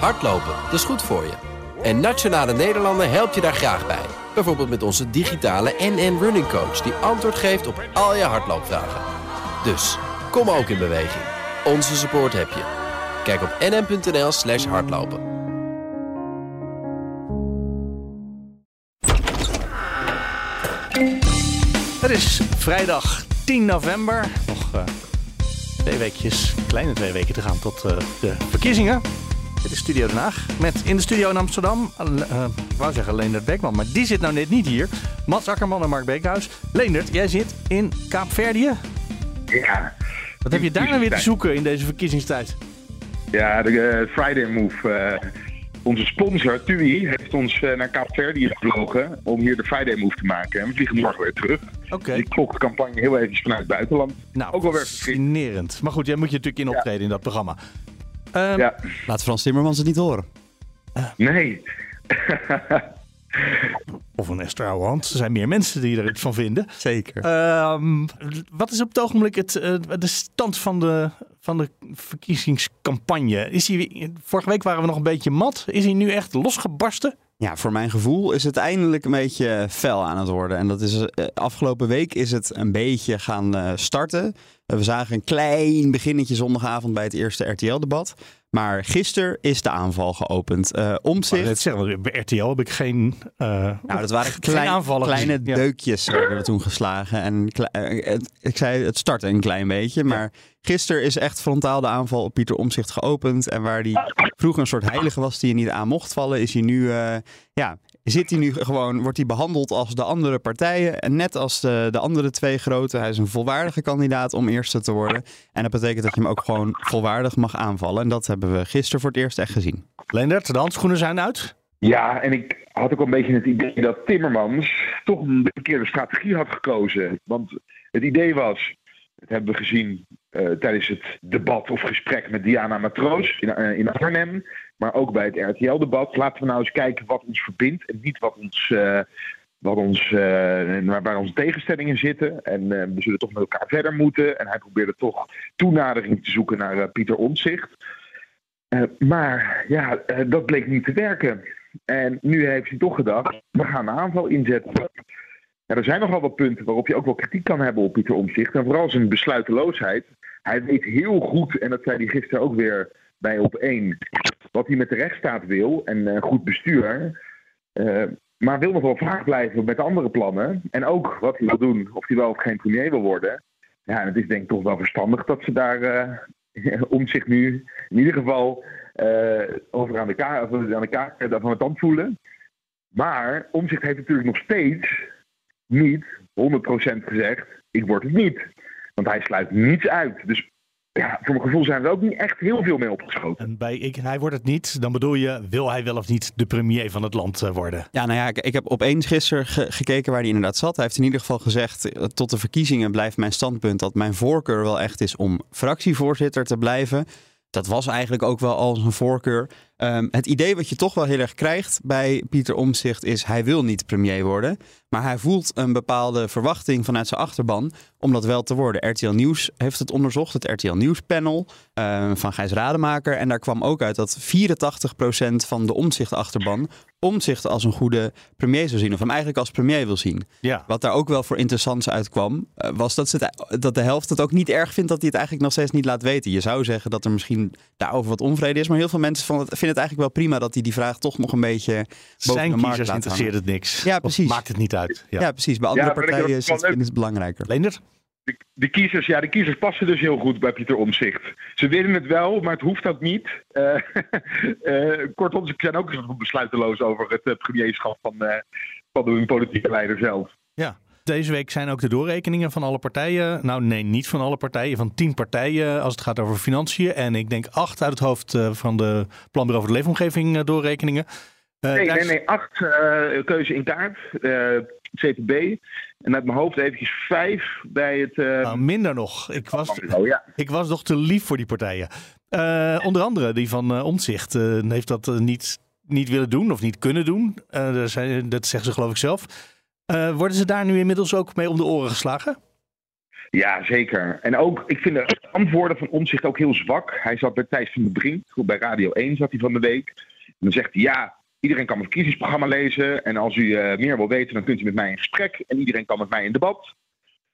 Hardlopen, dat is goed voor je. En Nationale Nederlanden helpt je daar graag bij. Bijvoorbeeld met onze digitale NN Running Coach... die antwoord geeft op al je hardloopvragen. Dus, kom ook in beweging. Onze support heb je. Kijk op nn.nl slash hardlopen. Het is vrijdag 10 november. Nog uh, twee weekjes, kleine twee weken te gaan tot uh, de verkiezingen. Dit is Studio Den Haag. Met in de studio in Amsterdam, uh, ik wou zeggen Leendert Beekman, maar die zit nou net niet hier. Mats Akkerman en Mark Beekhuis. Leendert, jij zit in Kaapverdië. Ja. Wat heb je daar nou weer te zoeken in deze verkiezingstijd? Ja, de Friday Move onze sponsor, TUI, heeft ons naar Kaapverdië gevlogen om hier de Friday Move te maken. En we vliegen morgen weer terug. Oké. Okay. Dus ik volg de campagne heel even vanuit het buitenland. Nou, ook wel weer fascinerend. Maar goed, jij moet je natuurlijk in optreden in dat programma. Um, ja. Laat Frans Timmermans het niet horen. Uh. Nee. of een Esther Ouwehand. Er zijn meer mensen die er iets van vinden. Zeker. Um, wat is op het ogenblik het, uh, de stand van de, van de verkiezingscampagne? Is hij, vorige week waren we nog een beetje mat. Is hij nu echt losgebarsten? Ja, voor mijn gevoel is het eindelijk een beetje fel aan het worden. En dat is uh, afgelopen week is het een beetje gaan uh, starten. We zagen een klein beginnetje zondagavond bij het eerste RTL-debat. Maar gisteren is de aanval geopend. Uh, Omtzigt... Het zeggen, bij RTL heb ik geen uh, Nou, dat waren klein, aanvallen kleine deukjes werden er toen geslagen. En ik zei, het startte een klein beetje. Maar ja. gisteren is echt frontaal de aanval op Pieter Omtzigt geopend. En waar die vroeger een soort heilige was die je niet aan mocht vallen... is hij nu ja, zit hij nu gewoon, wordt hij behandeld als de andere partijen. En net als de, de andere twee grote. Hij is een volwaardige kandidaat om eerste te worden. En dat betekent dat je hem ook gewoon volwaardig mag aanvallen. En dat hebben we gisteren voor het eerst echt gezien. Leendert, de handschoenen zijn uit. Ja, en ik had ook een beetje het idee dat Timmermans toch een verkeerde strategie had gekozen. Want het idee was, dat hebben we gezien uh, tijdens het debat of gesprek met Diana Matroos in, uh, in Arnhem. Maar ook bij het RTL-debat. Laten we nou eens kijken wat ons verbindt en niet wat ons, uh, wat ons, waar, waar onze tegenstellingen zitten. En we zullen toch met elkaar verder moeten. En hij probeerde toch toenadering te zoeken naar Pieter Omtzigt. maar ja, dat bleek niet te werken. En nu heeft hij toch gedacht, we gaan een aanval inzetten. Ja, er zijn nogal wat punten waarop je ook wel kritiek kan hebben op Pieter Omtzigt. En vooral zijn besluiteloosheid. Hij weet heel goed, en dat zei hij gisteren ook weer bij op één, wat hij met de rechtsstaat wil en uh, goed bestuur. Uh, maar wil nog wel vaag blijven met andere plannen. En ook wat hij wil doen, of hij wel of geen premier wil worden. Ja, en het is denk ik toch wel verstandig dat ze daar uh, om zich nu in ieder geval over aan de kaart aan de kaart van het tand voelen. Maar Omzicht heeft natuurlijk nog steeds niet 100% gezegd, ik word het niet. Want hij sluit niets uit. Dus ja, voor mijn gevoel zijn er ook niet echt heel veel mee opgeschoten. En bij ik, hij wordt het niet, dan bedoel je, wil hij wel of niet de premier van het land worden? Ja, nou ja, ik, ik heb opeens gisteren ge gekeken waar hij inderdaad zat. Hij heeft in ieder geval gezegd, tot de verkiezingen blijft mijn standpunt dat mijn voorkeur wel echt is om fractievoorzitter te blijven. Dat was eigenlijk ook wel al zijn voorkeur. Um, het idee wat je toch wel heel erg krijgt bij Pieter Omzicht is hij wil niet premier worden. Maar hij voelt een bepaalde verwachting vanuit zijn achterban om dat wel te worden. RTL Nieuws heeft het onderzocht, het RTL Nieuws panel um, van Gijs Rademaker. En daar kwam ook uit dat 84% van de Omzicht-achterban Omzicht als een goede premier zou zien. Of hem eigenlijk als premier wil zien. Ja. Wat daar ook wel voor interessants uitkwam, uh, was dat, ze het, dat de helft het ook niet erg vindt dat hij het eigenlijk nog steeds niet laat weten. Je zou zeggen dat er misschien daarover wat onvrede is. Maar heel veel mensen vinden het, vinden het eigenlijk wel prima dat hij die vraag toch nog een beetje boven Zijn de markt kiezers laat interesseert het niks. Ja, precies. Of maakt het niet uit. Ja, ja precies. Bij andere Ja, partijen vind is het belangrijker. Leendert? De, de, kiezers, ja, de kiezers passen dus heel goed bij Pieter Omzicht. Ze willen het wel, maar het hoeft ook niet. Uh, uh, kortom, ze zijn ook besluiteloos over het uh, premierschap van, van hun politieke leider zelf. Ja. Deze week zijn ook de doorrekeningen van alle partijen. Nou, nee, niet van alle partijen. Van tien partijen als het gaat over financiën. En ik denk acht uit het hoofd van de Planbureau voor de Leefomgeving doorrekeningen. nee, nee, nee. Acht keuze in kaart. CTB. En uit mijn hoofd eventjes vijf bij het... Uh... Nou, minder nog. Ik was, oh, ja. ik was nog te lief voor die partijen. Uh, onder andere die van uh, Omtzigt heeft dat niet, niet willen doen of niet kunnen doen. Zijn, dat zeggen ze geloof ik zelf. Worden ze daar nu inmiddels ook mee om de oren geslagen? Ja, zeker. En ook, ik vind de antwoorden van Omzicht ook heel zwak. Hij zat bij Thijs van de Brink, bij Radio 1 zat hij van de week. En dan zegt hij, ja, iedereen kan mijn verkiezingsprogramma lezen. En als u uh, meer wil weten, dan kunt u met mij in gesprek. En iedereen kan met mij in debat.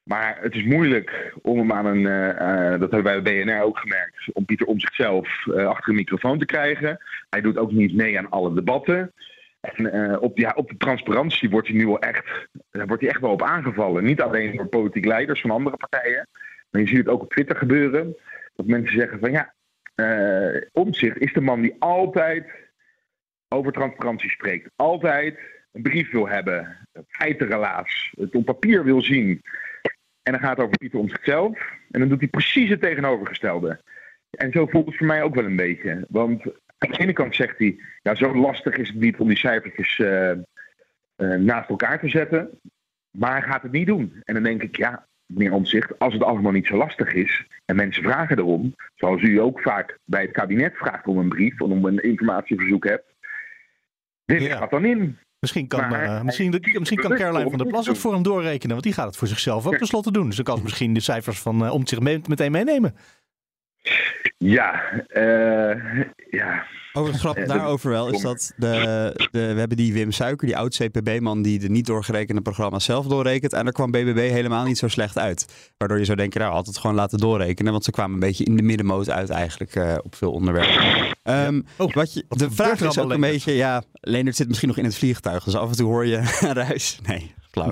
Maar het is moeilijk om hem aan een, uh, dat hebben wij bij BNR ook gemerkt, om Pieter om zichzelf achter een microfoon te krijgen. Hij doet ook niet mee aan alle debatten. En uh, op, ja, op de transparantie wordt hij nu wel echt, daar wordt hij echt wel op aangevallen. Niet alleen door politiek leiders van andere partijen, maar je ziet het ook op Twitter gebeuren. Dat mensen zeggen van ja, uh, Omtzigt is de man die altijd over transparantie spreekt. Altijd een brief wil hebben, feitenrelaas, het op papier wil zien. En dan gaat het over Pieter om zichzelf. En dan doet hij precies het tegenovergestelde. En zo voelt het voor mij ook wel een beetje. Want aan de ene kant zegt hij, ja, zo lastig is het niet om die cijfertjes uh, uh, naast elkaar te zetten. Maar hij gaat het niet doen. En dan denk ik, ja, meneer Omtzigt, als het allemaal niet zo lastig is en mensen vragen erom, zoals u ook vaak bij het kabinet vraagt om een brief of om een informatieverzoek hebt, dit ja. gaat dan in. Misschien kan, maar, uh, misschien, de, misschien kan Caroline van der Plas het voor hem doorrekenen, want die gaat het voor zichzelf ook tenslotte doen. Dus dan kan misschien de cijfers van uh, Omtzigt mee, meteen meenemen. Ja, uh, ja. Over het grap daarover wel is dat de, de, we hebben die Wim Suiker, die oud CPB-man, die de niet doorgerekende programma's zelf doorrekent. En daar kwam BBB helemaal niet zo slecht uit. Waardoor je zou denken, nou had het gewoon laten doorrekenen. Want ze kwamen een beetje in de middenmoot uit eigenlijk uh, op veel onderwerpen. Um, oh, wat je, de vraag is ook een beetje, ja, Leendert zit misschien nog in het vliegtuig. Dus af en toe hoor je ruis. Nee, flauw.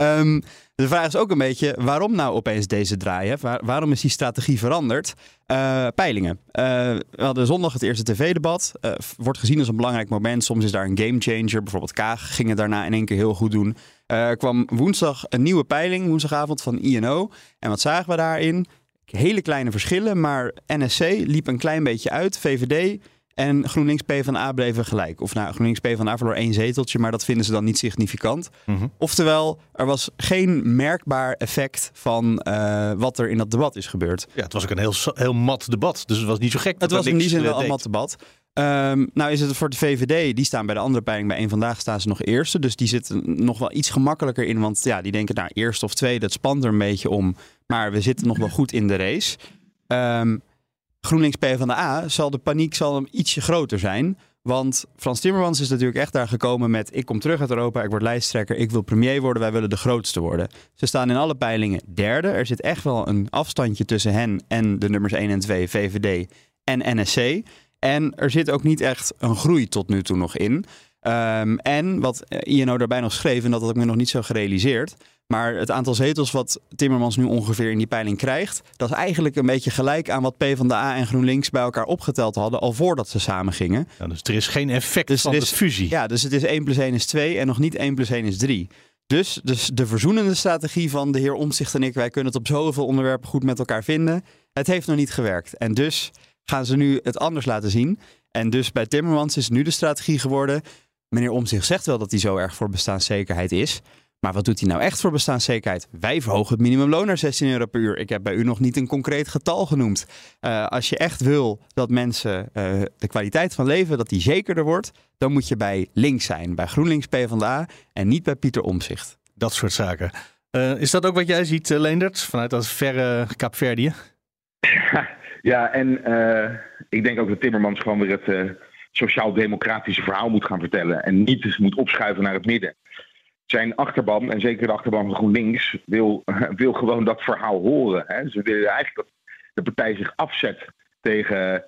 Um, de vraag is ook een beetje, waarom nou opeens deze draai? Waarom is die strategie veranderd? Uh, peilingen. Uh, we hadden zondag het eerste tv-debat. Uh, wordt gezien als een belangrijk moment. Soms is daar een gamechanger. Bijvoorbeeld Kaag ging het daarna in één keer heel goed doen. Er kwam woensdag een nieuwe peiling, woensdagavond van INO. En wat zagen we daarin? Hele kleine verschillen, maar NSC liep een klein beetje uit. VVD en GroenLinks PvdA bleven gelijk. Of nou, GroenLinks PvdA verloor één zeteltje, maar dat vinden ze dan niet significant. Mm -hmm. Oftewel, er was geen merkbaar effect van uh, wat er in dat debat is gebeurd. Ja, het was ook een heel, heel mat debat, dus het was niet zo gek. Het was in die zin wel een mat debat. Um, nou is het voor de VVD, die staan bij de andere peiling bij één vandaag staan ze nog eerste. Dus die zitten nog wel iets gemakkelijker in. Want ja, die denken nou eerste of tweede, het spant er een beetje om. Maar we zitten nog wel goed in de race. Um, GroenLinks PvdA zal de paniek zal hem ietsje groter zijn. Want Frans Timmermans is natuurlijk echt daar gekomen met... ik kom terug uit Europa, ik word lijsttrekker, ik wil premier worden... wij willen de grootste worden. Ze staan in alle peilingen derde. Er zit echt wel een afstandje tussen hen en de nummers 1 en 2, VVD en NSC. En er zit ook niet echt een groei tot nu toe nog in. Um, en wat INO daarbij nog schreef, en dat had ik me nog niet zo gerealiseerd... Maar het aantal zetels wat Timmermans nu ongeveer in die peiling krijgt, dat is eigenlijk een beetje gelijk aan wat PvdA en GroenLinks bij elkaar opgeteld hadden al voordat ze samen gingen. Ja, dus er is geen effect dus van is, de fusie. Ja, dus het is 1 plus 1 is 2 en nog niet 1 plus 1 is 3. Dus, dus de verzoenende strategie van de heer Omtzigt en ik, wij kunnen het op zoveel onderwerpen goed met elkaar vinden. Het heeft nog niet gewerkt. En dus gaan ze nu het anders laten zien. En dus bij Timmermans is nu de strategie geworden. Meneer Omtzigt zegt wel dat hij zo erg voor bestaanszekerheid is. Maar wat doet hij nou echt voor bestaanszekerheid? Wij verhogen het minimumloon naar 16 euro per uur. Ik heb bij u nog niet een concreet getal genoemd. Uh, als je echt wil dat mensen uh, de kwaliteit van leven, dat die zekerder wordt, dan moet je bij links zijn. Bij GroenLinks PvdA en niet bij Pieter Omzicht. Dat soort zaken. Uh, is dat ook wat jij ziet, Leendert, vanuit dat verre Kaapverdië? Ja, en ik denk ook dat Timmermans gewoon weer het sociaal-democratische verhaal moet gaan vertellen. En niet moet opschuiven naar het midden zijn achterban, en zeker de achterban van GroenLinks, wil, wil gewoon dat verhaal horen. Hè. Ze willen eigenlijk dat de partij zich afzet tegen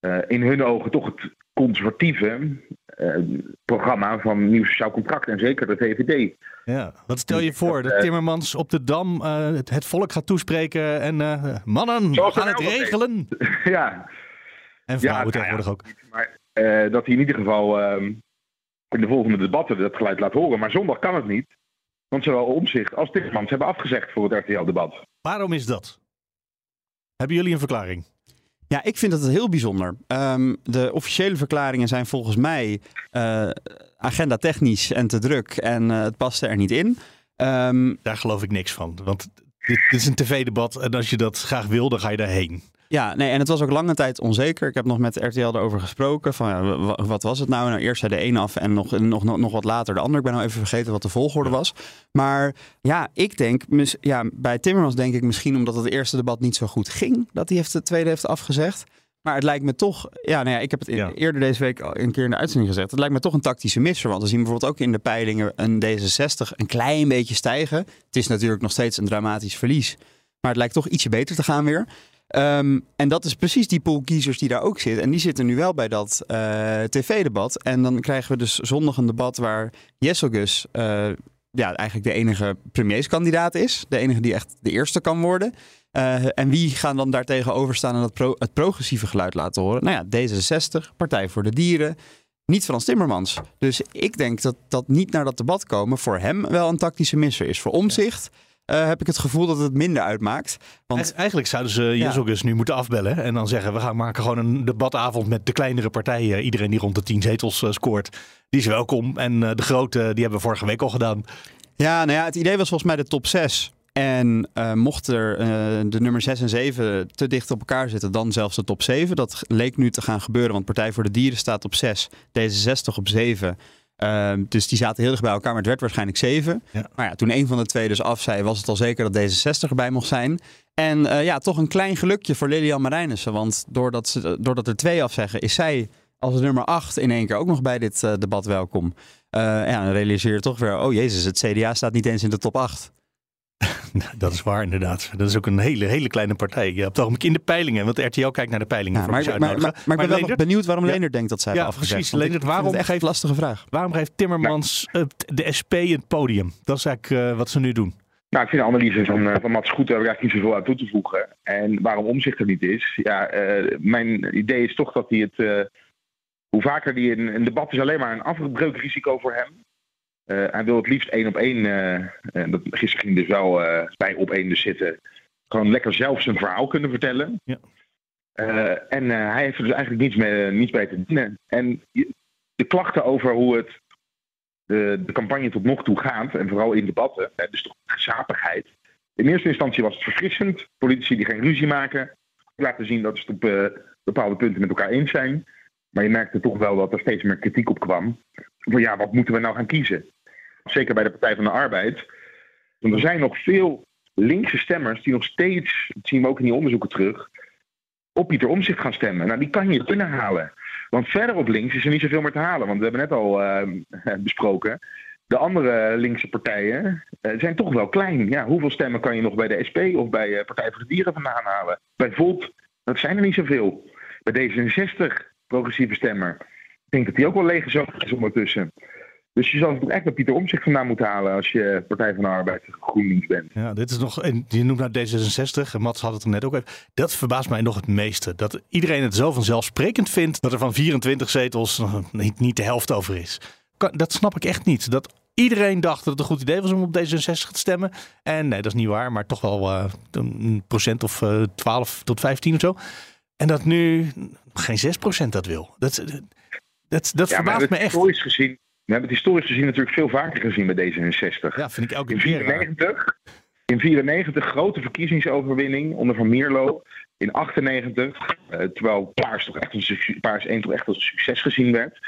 uh, in hun ogen toch het conservatieve uh, programma van Nieuw Sociaal Contract en zeker de VVD. Ja, wat stel je voor? Dat Timmermans op de Dam uh, het, het, volk gaat toespreken en mannen, we gaan het regelen. ja. En vrouwen ja, tegenwoordig ja, ook. Maar dat hij in ieder geval ehm, in de volgende debatten dat geluid laat horen. Maar zondag kan het niet. Want zowel Omzicht als Timmermans hebben afgezegd voor het RTL-debat. Waarom is dat? Hebben jullie een verklaring? Ja, ik vind dat heel bijzonder. Um, de officiële verklaringen zijn volgens mij uh, agenda technisch en te druk en uh, het paste er niet in. Um, Daar geloof ik niks van. Want dit, dit is een tv-debat en als je dat graag wil, dan ga je daarheen. Ja, nee, en het was ook lange tijd onzeker. Ik heb nog met RTL erover gesproken. Van, ja, wat was het nou? Nou, eerst zei de een af en nog, nog, nog, nog wat later de ander. Ik ben nou even vergeten wat de volgorde was. Maar ja, ik denk, ja, bij Timmermans denk ik misschien omdat het eerste debat niet zo goed ging, dat hij heeft de tweede heeft afgezegd. Maar het lijkt me toch, ja, nou ja, ik heb het eerder deze week al een keer in de uitzending gezegd. Het lijkt me toch een tactische misser. Want we zien bijvoorbeeld ook in de peilingen een D66 een klein beetje stijgen. Het is natuurlijk nog steeds een dramatisch verlies. Maar het lijkt toch ietsje beter te gaan weer. Ehm, en dat is precies die pool kiezers die daar ook zit. En die zitten nu wel bij dat uh, tv-debat. En dan krijgen we dus zondag een debat waar Jesselgus uh, ja, eigenlijk de enige premierskandidaat is. De enige die echt de eerste kan worden. Uh, en wie gaan dan daartegenover staan en dat pro het progressieve geluid laten horen? Nou ja, D66, Partij voor de Dieren, niet Frans Timmermans. Dus ik denk dat dat niet naar dat debat komen voor hem wel een tactische misser is. Voor omzicht. Ja uh, heb ik het gevoel dat het minder uitmaakt. Want... Eigenlijk zouden ze ja. nu moeten afbellen en dan zeggen: we gaan maken gewoon een debatavond met de kleinere partijen. Iedereen die rond de tien zetels uh, scoort, die is welkom. En uh, de grote, die hebben we vorige week al gedaan. Ja, nou ja, het idee was volgens mij de top 6. En uh, mocht er uh, de nummer 6 en 7 te dicht op elkaar zitten, dan zelfs de top 7. Dat leek nu te gaan gebeuren, want Partij voor de Dieren staat op 6, D66 op 7. Uh, dus die zaten heel dicht bij elkaar, maar het werd waarschijnlijk 7. Ja. Maar ja, toen een van de twee dus af zei, was het al zeker dat D66 erbij mocht zijn. En uh, ja, toch een klein gelukje voor Lilian Marijnissen. Want doordat, ze, doordat er twee afzeggen, is zij als nummer 8 in één keer ook nog bij dit uh, debat welkom. ja, dan realiseer je toch weer, oh jezus, het CDA staat niet eens in de top 8. Dat is waar, inderdaad. Dat is ook een hele, hele kleine partij. Je hebt toch in de peilingen, want RTL kijkt naar de peilingen. Ja, maar, maar, maar, maar, ik ben wel benieuwd waarom ja, denkt dat zij ja, afgezegd. Precies, Leendert, waarom echt een lastige vraag. Waarom geeft Timmermans uh, de SP het podium? Dat is eigenlijk uh, wat ze nu doen. Nou, ik vind de analyse van, uh, van Mats goed, daar heb ik eigenlijk niet zoveel aan toe te voegen. En waarom omzicht er niet is, ja, mijn idee is toch dat hij het, hoe vaker die in een debat is alleen maar een afbreukrisico voor hem. Uh, hij wil het liefst één op één, uh, dat, gisteren ging dus wel bij op één dus zitten, gewoon lekker zelf zijn verhaal kunnen vertellen. Ja. en hij heeft er dus eigenlijk niets, mee, niets bij te dienen. En de klachten over hoe het de, de campagne tot nog toe gaat, en vooral in debatten, dus toch gezapigheid. In eerste instantie was het verfrissend, politici die geen ruzie maken, laten zien dat ze het op bepaalde punten met elkaar eens zijn. Maar je merkte toch wel dat er steeds meer kritiek op kwam. Van ja, wat moeten we nou gaan kiezen? Zeker bij de Partij van de Arbeid. Want er zijn nog veel linkse stemmers die nog steeds, dat zien we ook in die onderzoeken terug, op Pieter Omzicht gaan stemmen. Nou, die kan je kunnen halen. Want verder op links is er niet zoveel meer te halen. Want we hebben net al uh, besproken. De andere linkse partijen uh, zijn toch wel klein. Ja, hoeveel stemmen kan je nog bij de SP of bij uh, Partij voor de Dieren vandaan halen? Bij Volt, dat zijn er niet zoveel. Bij D66 progressieve stemmer. Denk dat die ook wel leeg is ondertussen. Dus je zal het echt bij Pieter Omzicht vandaan moeten halen als je Partij van de Arbeid GroenLinks bent. Ja, dit is nog, je noemt nou D66, Mats had het er net ook even. Dat verbaast mij nog het meeste. Dat iedereen het zo vanzelfsprekend vindt dat er van 24 zetels niet, niet de helft over is. Dat snap ik echt niet. Dat iedereen dacht dat het een goed idee was om op D66 te stemmen. En nee, dat is niet waar, maar toch wel uh, een procent of uh, eh, 12 tot 15 of zo. En dat nu geen 6% dat wil. Dat, dat, dat ja, verbaast me echt. Historisch gezien, we hebben het historisch gezien natuurlijk veel vaker gezien bij D66. Ja, vind ik elke in 94, In 94 grote verkiezingsoverwinning onder Van Mierlo. In 98, uh, terwijl Paars, toch echt een, Paars 1 toch echt als een succes gezien werd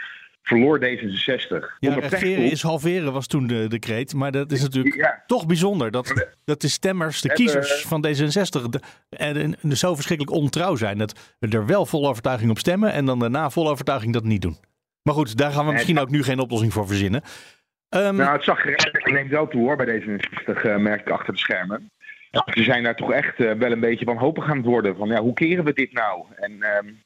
verloor D66. Ja, regeren is halveren was toen de decreet. Maar dat is natuurlijk toch bijzonder. Dat, dat de stemmers, de kiezers van D66 de, en, en, zo verschrikkelijk ontrouw zijn. Dat we er wel vol overtuiging op stemmen en dan daarna vol overtuiging dat niet doen. Maar goed, daar gaan we misschien ook nu geen oplossing voor verzinnen. Um, nou, het zag er neemt wel toe hoor bij D66, uh, merk ik achter de schermen. Ze zijn daar toch echt uh, wel een beetje wanhopig aan het worden. Van ja, hoe keren we dit nou? En um,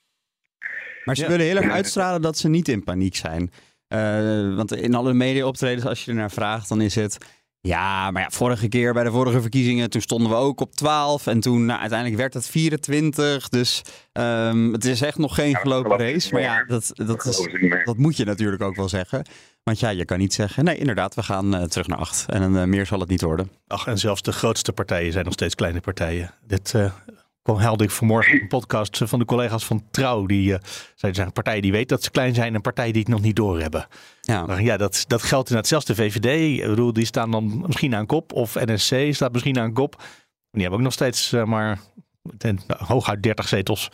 maar ze willen heel erg uitstralen dat ze niet in paniek zijn. Uh, want in alle media-optredens, als je ernaar vraagt, dan is het. Ja, maar ja, vorige keer bij de vorige verkiezingen, toen stonden we ook op 12. En toen nou, uiteindelijk werd het 24. Dus um, het is echt nog geen ja, gelopen race. Maar ja, dat, dat, is, dat moet je natuurlijk ook wel zeggen. Want ja, je kan niet zeggen, nee, inderdaad, we gaan uh, terug naar 8. En uh, meer zal het niet worden. Ach, en zelfs de grootste partijen zijn nog steeds kleine partijen. Dit kwam helde ik vanmorgen een podcast van de collega's van Trouw. Die uh, zeiden, een partij die weet dat ze klein zijn en partij die het nog niet doorhebben. Ja, ja dat, dat geldt inderdaad. Zelfs de VVD, ik bedoel, die staan dan misschien aan kop. Of NSC staat misschien aan kop. Die hebben ook nog steeds uh, maar ten, nou, hooguit 30 zetels.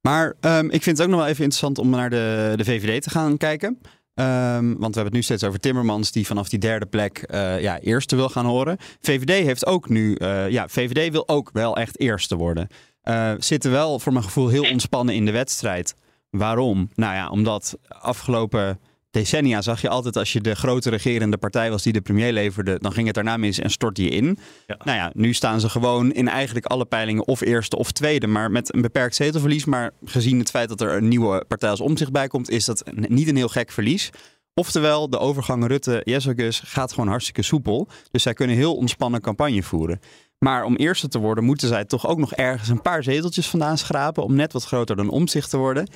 Maar ehm, ik vind het ook nog wel even interessant om naar de, de VVD te gaan kijken. Ehm, want we hebben het nu steeds over Timmermans, die vanaf die derde plek eh, ja, eerste wil gaan horen. VVD heeft ook nu, eh, ja, VVD wil ook wel echt eerste worden. Eh, zitten wel voor mijn gevoel heel ontspannen in de wedstrijd. Waarom? Nou ja, omdat afgelopen decennia zag je altijd als je de grote regerende partij was die de premier leverde, dan ging het daarna mis en stortte je in. Ja. Nou ja, nu staan ze gewoon in eigenlijk alle peilingen of eerste of tweede, maar met een beperkt zetelverlies. Maar gezien het feit dat er een nieuwe partij als omzicht bij komt, is dat niet een heel gek verlies. Oftewel, de overgang Rutte-Jezegus gaat gewoon hartstikke soepel. Dus zij kunnen heel ontspannen campagne voeren. Maar om eerste te worden, moeten zij toch ook nog ergens een paar zeteltjes vandaan schrapen. om net wat groter dan omzicht te worden.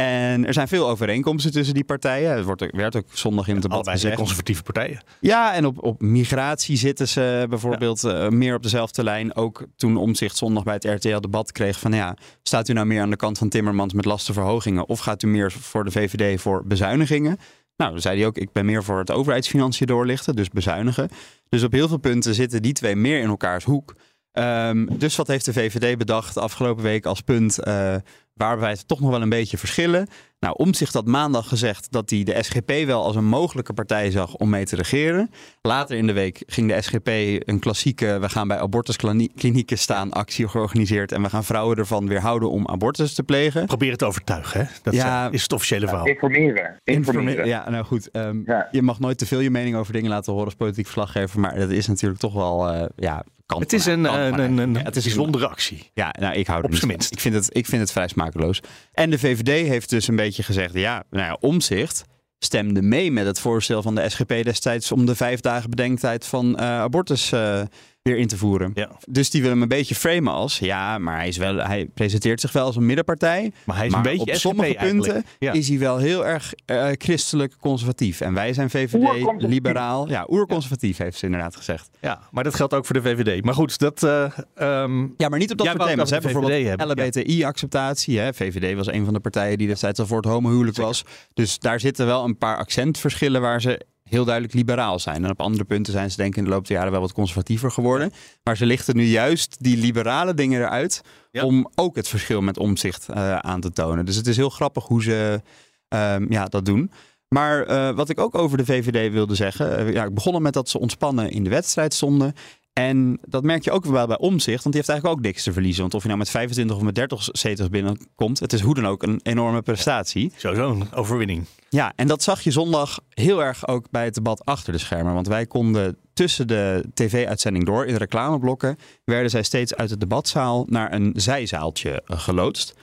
En er zijn veel overeenkomsten tussen die partijen. Het wordt, werd ook zondag in het debat Allebei gezegd. conservatieve partijen. Ja, en op, op migratie zitten ze bijvoorbeeld eh, meer op dezelfde lijn. Ook toen Omzicht zondag bij het RTL-debat kreeg van... ja, staat u nou meer aan de kant van Timmermans met lastenverhogingen... of gaat u meer voor de VVD voor bezuinigingen? Nou, dan zei hij ook, ik ben meer voor het overheidsfinanciën doorlichten, dus bezuinigen. Dus op heel veel punten zitten die twee meer in elkaars hoek. Ehm, dus wat heeft de VVD bedacht de afgelopen week als punt eh, waarbij het toch nog wel een beetje verschillen? Nou, Omtzigt had maandag gezegd dat hij de SGP wel als een mogelijke partij zag om mee te regeren. Later in de week ging de SGP een klassieke we gaan bij abortusklinieken staan actie georganiseerd en we gaan vrouwen ervan weerhouden om abortus te plegen. Probeer het te overtuigen, hè? Dat Ja. is- is het officiële verhaal. Informeren. Informeren. Informe- Ja, nou goed. ehm, Ja. Je mag nooit te veel je mening over dingen laten horen als politiek verslaggever, maar dat is natuurlijk toch wel, eh, ja, kan Het is een, een, een, een Ja, het is een- bijzondere actie. Ja, nou, ik hou er Op zijn minst. Ik vind, het, ik vind het vrij smakeloos. En de VVD heeft dus een beetje gezegd, ja, nou ja, omzicht stemde mee met het voorstel van de SGP destijds om de vijf dagen bedenktijd van eh, abortus eh, weer in te voeren. Ja. Dus die willen hem een beetje framen als, ja, maar hij, is wel, hij presenteert zich wel als een middenpartij. Maar hij is maar een beetje op sommige punten Ja. is hij wel heel erg eh, christelijk conservatief. En wij zijn VVD, liberaal. Ja, oerconservatief heeft ze inderdaad gezegd. Ja, maar dat geldt ook voor de VVD. Maar goed, dat... eh, ehm, Ja, maar niet op dat soort thema's. Hè? Bijvoorbeeld hè. VVD was een van de partijen die destijds al voor het homohuwelijk was. Dus daar zitten wel een paar accentverschillen waar ze heel duidelijk liberaal zijn. En op andere punten zijn ze denk ik in de loop der jaren wel wat conservatiever geworden. Maar ze lichten nu juist die liberale dingen eruit Ja. om ook het verschil met omzicht eh, aan te tonen. Dus het is heel grappig hoe ze ehm, ja, dat doen. Maar eh, wat ik ook over de VVD wilde zeggen. eh, ja, ik begon met dat ze ontspannen in de wedstrijd stonden. En dat merk je ook wel bij Omzicht, want die heeft eigenlijk ook niks te verliezen. Want of je nou met 25 of met 30 zetels binnenkomt, het is hoe dan ook een enorme prestatie. sowieso een overwinning. Ja, en dat zag je zondag heel erg ook bij het debat achter de schermen. Want wij konden tussen de tv-uitzending door, in de reclameblokken, werden zij steeds uit de debatzaal naar een zijzaaltje geloodst.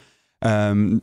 Dan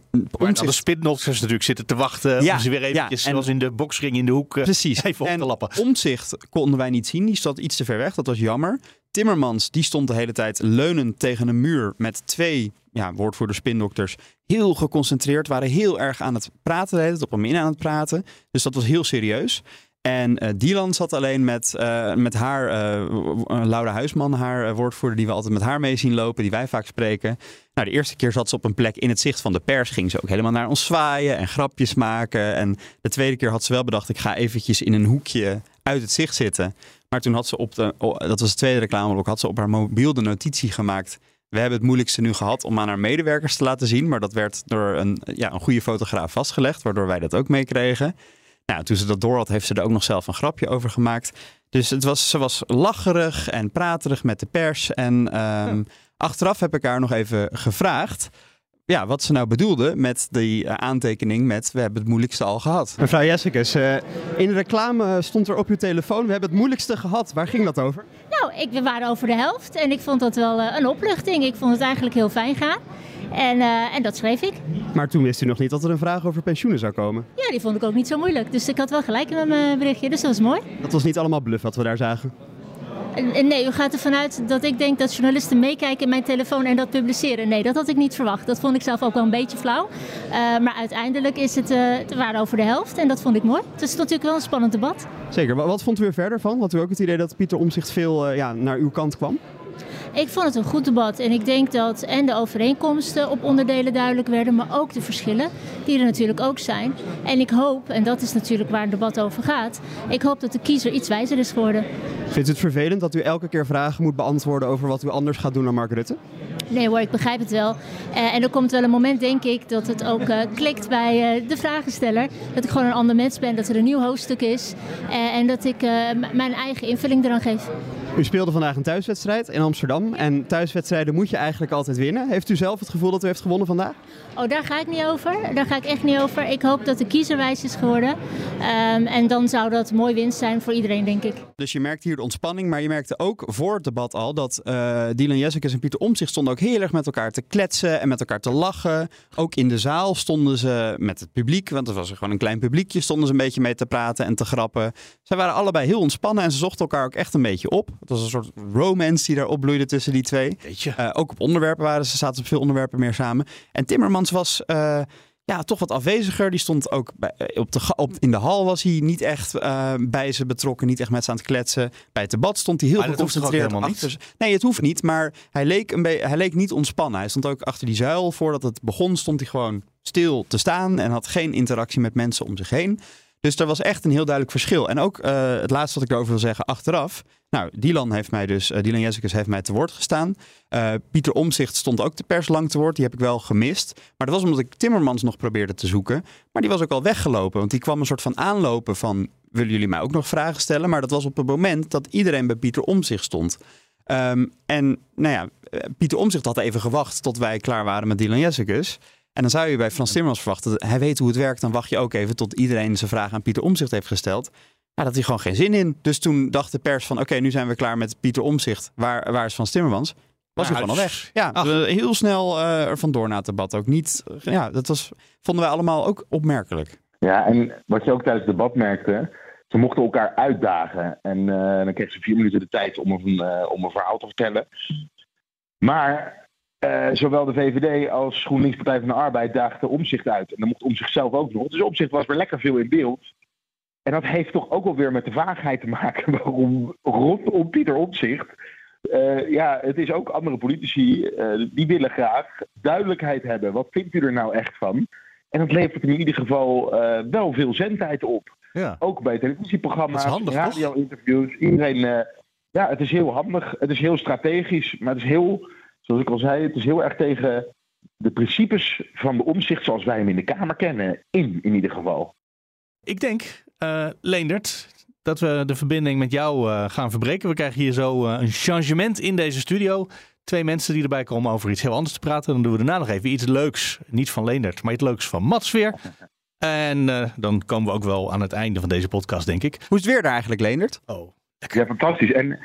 de spitnotters natuurlijk zitten te wachten Ja, om ze weer ja, eventjes, en- zoals in de boksring in de hoek, eh, Precies. even op en te lappen. Omzicht konden wij niet zien. Die stond iets te ver weg. Dat was jammer. Timmermans die stond de hele tijd leunend tegen een muur met twee ja, woordvoerders, spindokters. Heel geconcentreerd, waren heel erg aan het praten, de hele tijd op hem in aan het praten. Dus dat was heel serieus. En eh Dylan zat alleen met, eh, met haar, eh, Laura Huisman, haar woordvoerder, die we altijd met haar mee zien lopen, die wij vaak spreken. Nou, de eerste keer zat ze op een plek in het zicht van de pers, ging ze ook helemaal naar ons zwaaien en grapjes maken. En de tweede keer had ze wel bedacht, ik ga eventjes in een hoekje uit het zicht zitten. Maar toen had ze op de, dat was het tweede reclameblok, had ze op haar mobiel de notitie gemaakt. We hebben het moeilijkste nu gehad om aan haar medewerkers te laten zien. Maar dat werd door een, ja, een goede fotograaf vastgelegd, waardoor wij dat ook meekregen. Nou, toen ze dat door had, heeft ze er ook nog zelf een grapje over gemaakt. Dus het was, ze was lacherig en praterig met de pers. En ehm, achteraf heb ik haar nog even gevraagd. Ja, wat ze nou bedoelde met die eh, aantekening met we hebben het moeilijkste al gehad. Mevrouw Jessicus, eh, in de reclame stond er op uw telefoon, we hebben het moeilijkste gehad. Waar ging dat over? Nou, ik, we waren over de helft en ik vond dat wel eh, een opluchting. Ik vond het eigenlijk heel fijn gaan. En, eh, en dat schreef ik. Maar toen wist u nog niet dat er een vraag over pensioenen zou komen. Ja, die vond ik ook niet zo moeilijk. Dus ik had wel gelijk in mijn berichtje, dus dat was mooi. Dat was niet allemaal bluff wat we daar zagen. En, en nee, u gaat ervan uit dat ik denk dat journalisten meekijken in mijn telefoon en dat publiceren. Nee, dat had ik niet verwacht. Dat vond ik zelf ook wel een beetje flauw. Eh, maar uiteindelijk is het, eh we waren over de helft en dat vond ik mooi. Het is natuurlijk wel een spannend debat. Zeker. Wat, vond u er verder van? Had u ook het idee dat Pieter Omzicht veel eh, ja, naar uw kant kwam? Ik vond het een goed debat en ik denk dat en de overeenkomsten op onderdelen duidelijk werden, maar ook de verschillen, die er natuurlijk ook zijn. En ik hoop, en dat is natuurlijk waar het debat over gaat, ik hoop dat de kiezer iets wijzer is geworden. Vindt u het vervelend dat u elke keer vragen moet beantwoorden over wat u anders gaat doen dan Mark Rutte? Nee hoor, ik begrijp het wel. Uh, en er komt wel een moment, denk ik, dat het ook uh, klikt bij uh, de vragensteller. Dat ik gewoon een ander mens ben, dat er een nieuw hoofdstuk is. en dat ik mijn eigen invulling eraan geef. U speelde vandaag een thuiswedstrijd in Amsterdam. En thuiswedstrijden moet je eigenlijk altijd winnen. Heeft u zelf het gevoel dat u heeft gewonnen vandaag? Oh, daar ga ik niet over. Daar ga ik echt niet over. Ik hoop dat de kiezerwijs is geworden. Um, en dan zou dat mooi winst zijn voor iedereen, denk ik. Dus je merkt hier de ontspanning. Maar je merkte ook voor het debat al dat uh, Dylan Jessicus en Pieter Omtzigt stonden ook heel erg met elkaar te kletsen en met elkaar te lachen. Ook in de zaal stonden ze met het publiek, want er was gewoon een klein publiekje, stonden ze een beetje mee te praten en te grappen. Zij waren allebei heel ontspannen en ze zochten elkaar ook echt een beetje op. Het was een soort romance die daar opbloeide tussen die twee. Uh, ook op onderwerpen waren ze, zaten op veel onderwerpen meer samen. En Timmermans was... Uh, ja, toch wat afweziger. Die stond ook bij, eh, op de, op, in de hal was hij niet echt uh, bij ze betrokken, niet echt met ze aan het kletsen. Bij het debat stond hij heel geconcentreerd achter. Nee, het hoeft niet, maar hij leek, een hij leek niet ontspannen. Hij stond ook achter die zuil. Voordat het begon stond hij gewoon stil te staan en had geen interactie met mensen om zich heen. Dus er was echt een heel duidelijk verschil. En ook uh, het laatste wat ik erover wil zeggen, achteraf. Nou, Dylan heeft mij dus, uh, Dylan Jessicus heeft mij te woord gestaan. Uh, Pieter Omzicht stond ook de pers lang te woord. Die heb ik wel gemist. Maar dat was omdat ik Timmermans nog probeerde te zoeken. Maar die was ook al weggelopen. Want die kwam een soort van aanlopen van... willen jullie mij ook nog vragen stellen? Maar dat was op het moment dat iedereen bij Pieter Omzicht stond. Um, en nou ja, Pieter Omzicht had even gewacht tot wij klaar waren met Dylan Jessicus. En dan zou je bij Frans Timmermans verwachten, hij weet hoe het werkt. Dan wacht je ook even tot iedereen zijn vraag aan Pieter Omzicht heeft gesteld. Ja, dat hij gewoon geen zin in. Dus toen dacht de pers van, oké, nu zijn we klaar met Pieter Omzicht. Waar, waar is Frans Timmermans? Was hij gewoon al weg. Ja, heel snel uh, er vandoor na het debat ook. Niet, ja, dat was, vonden wij allemaal ook opmerkelijk. Ja, en wat je ook tijdens het debat merkte, ze mochten elkaar uitdagen. En uh, dan kregen ze vier minuten de tijd om een, uh, om een verhaal te vertellen. Maar uh, zowel de VVD als GroenLinks Partij van de Arbeid daagden omzicht uit. En dan mocht omzicht zelf ook nog. Dus omzicht was weer lekker veel in beeld. En dat heeft toch ook alweer met de vaagheid te maken waarom rondom Pieter Omzicht. Uh, ja, het is ook andere politici uh, die willen graag duidelijkheid hebben. Wat vindt u er nou echt van? En dat levert in ieder geval wel veel zendtijd op. Ja. Ook bij televisieprogramma's, radio-interviews. Iedereen, ja, het is heel handig. Het is heel strategisch, maar het is heel zoals ik al zei, het is heel erg tegen de principes van de omzicht zoals wij hem in de Kamer kennen. In, in ieder geval. Ik denk, uh, Leendert, dat we de verbinding met jou uh, gaan verbreken. We krijgen hier zo uh, een changement in deze studio. Twee mensen die erbij komen over iets heel anders te praten. Dan doen we daarna nog even iets leuks. Niet van Leendert, maar iets leuks van Mats weer. En dan komen we ook wel aan het einde van deze podcast, denk ik. Hoe is het weer daar eigenlijk, Leendert? Oh, Ja, fantastisch. En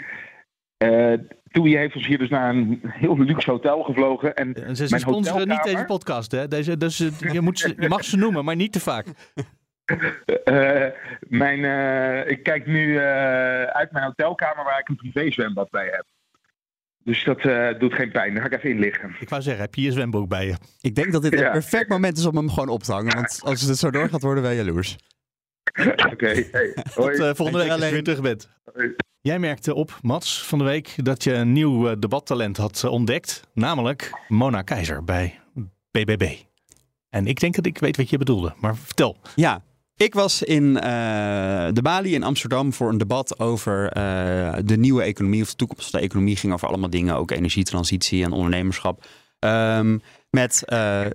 Toei heeft ons hier dus naar een heel luxe hotel gevlogen. En, en ze sponsoren niet deze podcast, hè? Deze, dus, je, moet ze, je mag ze noemen, maar niet te vaak. Uh, mijn, uh, ik kijk nu uh, uit mijn hotelkamer waar ik een privézwembad bij heb. Dus dat doet geen pijn. Dan ga ik even in liggen. Ik wou zeggen, heb je je zwembroek bij je? Ik denk dat dit ja. een perfect moment is om hem gewoon op te hangen. Want als het zo doorgaat, worden wij jaloers. Oké, okay. hey, Tot volgende week als je weer terug bent. Hoi. Jij merkte op, Mats, van de week dat je een nieuw uh, debattalent had uh, ontdekt. Namelijk Mona Keizer bij BBB. En ik denk dat ik weet wat je bedoelde, maar vertel. Ja, ik was in uh, de Bali in Amsterdam voor een debat over de nieuwe economie of de toekomst van de economie. Ging over allemaal dingen, ook energietransitie en ondernemerschap. Um, met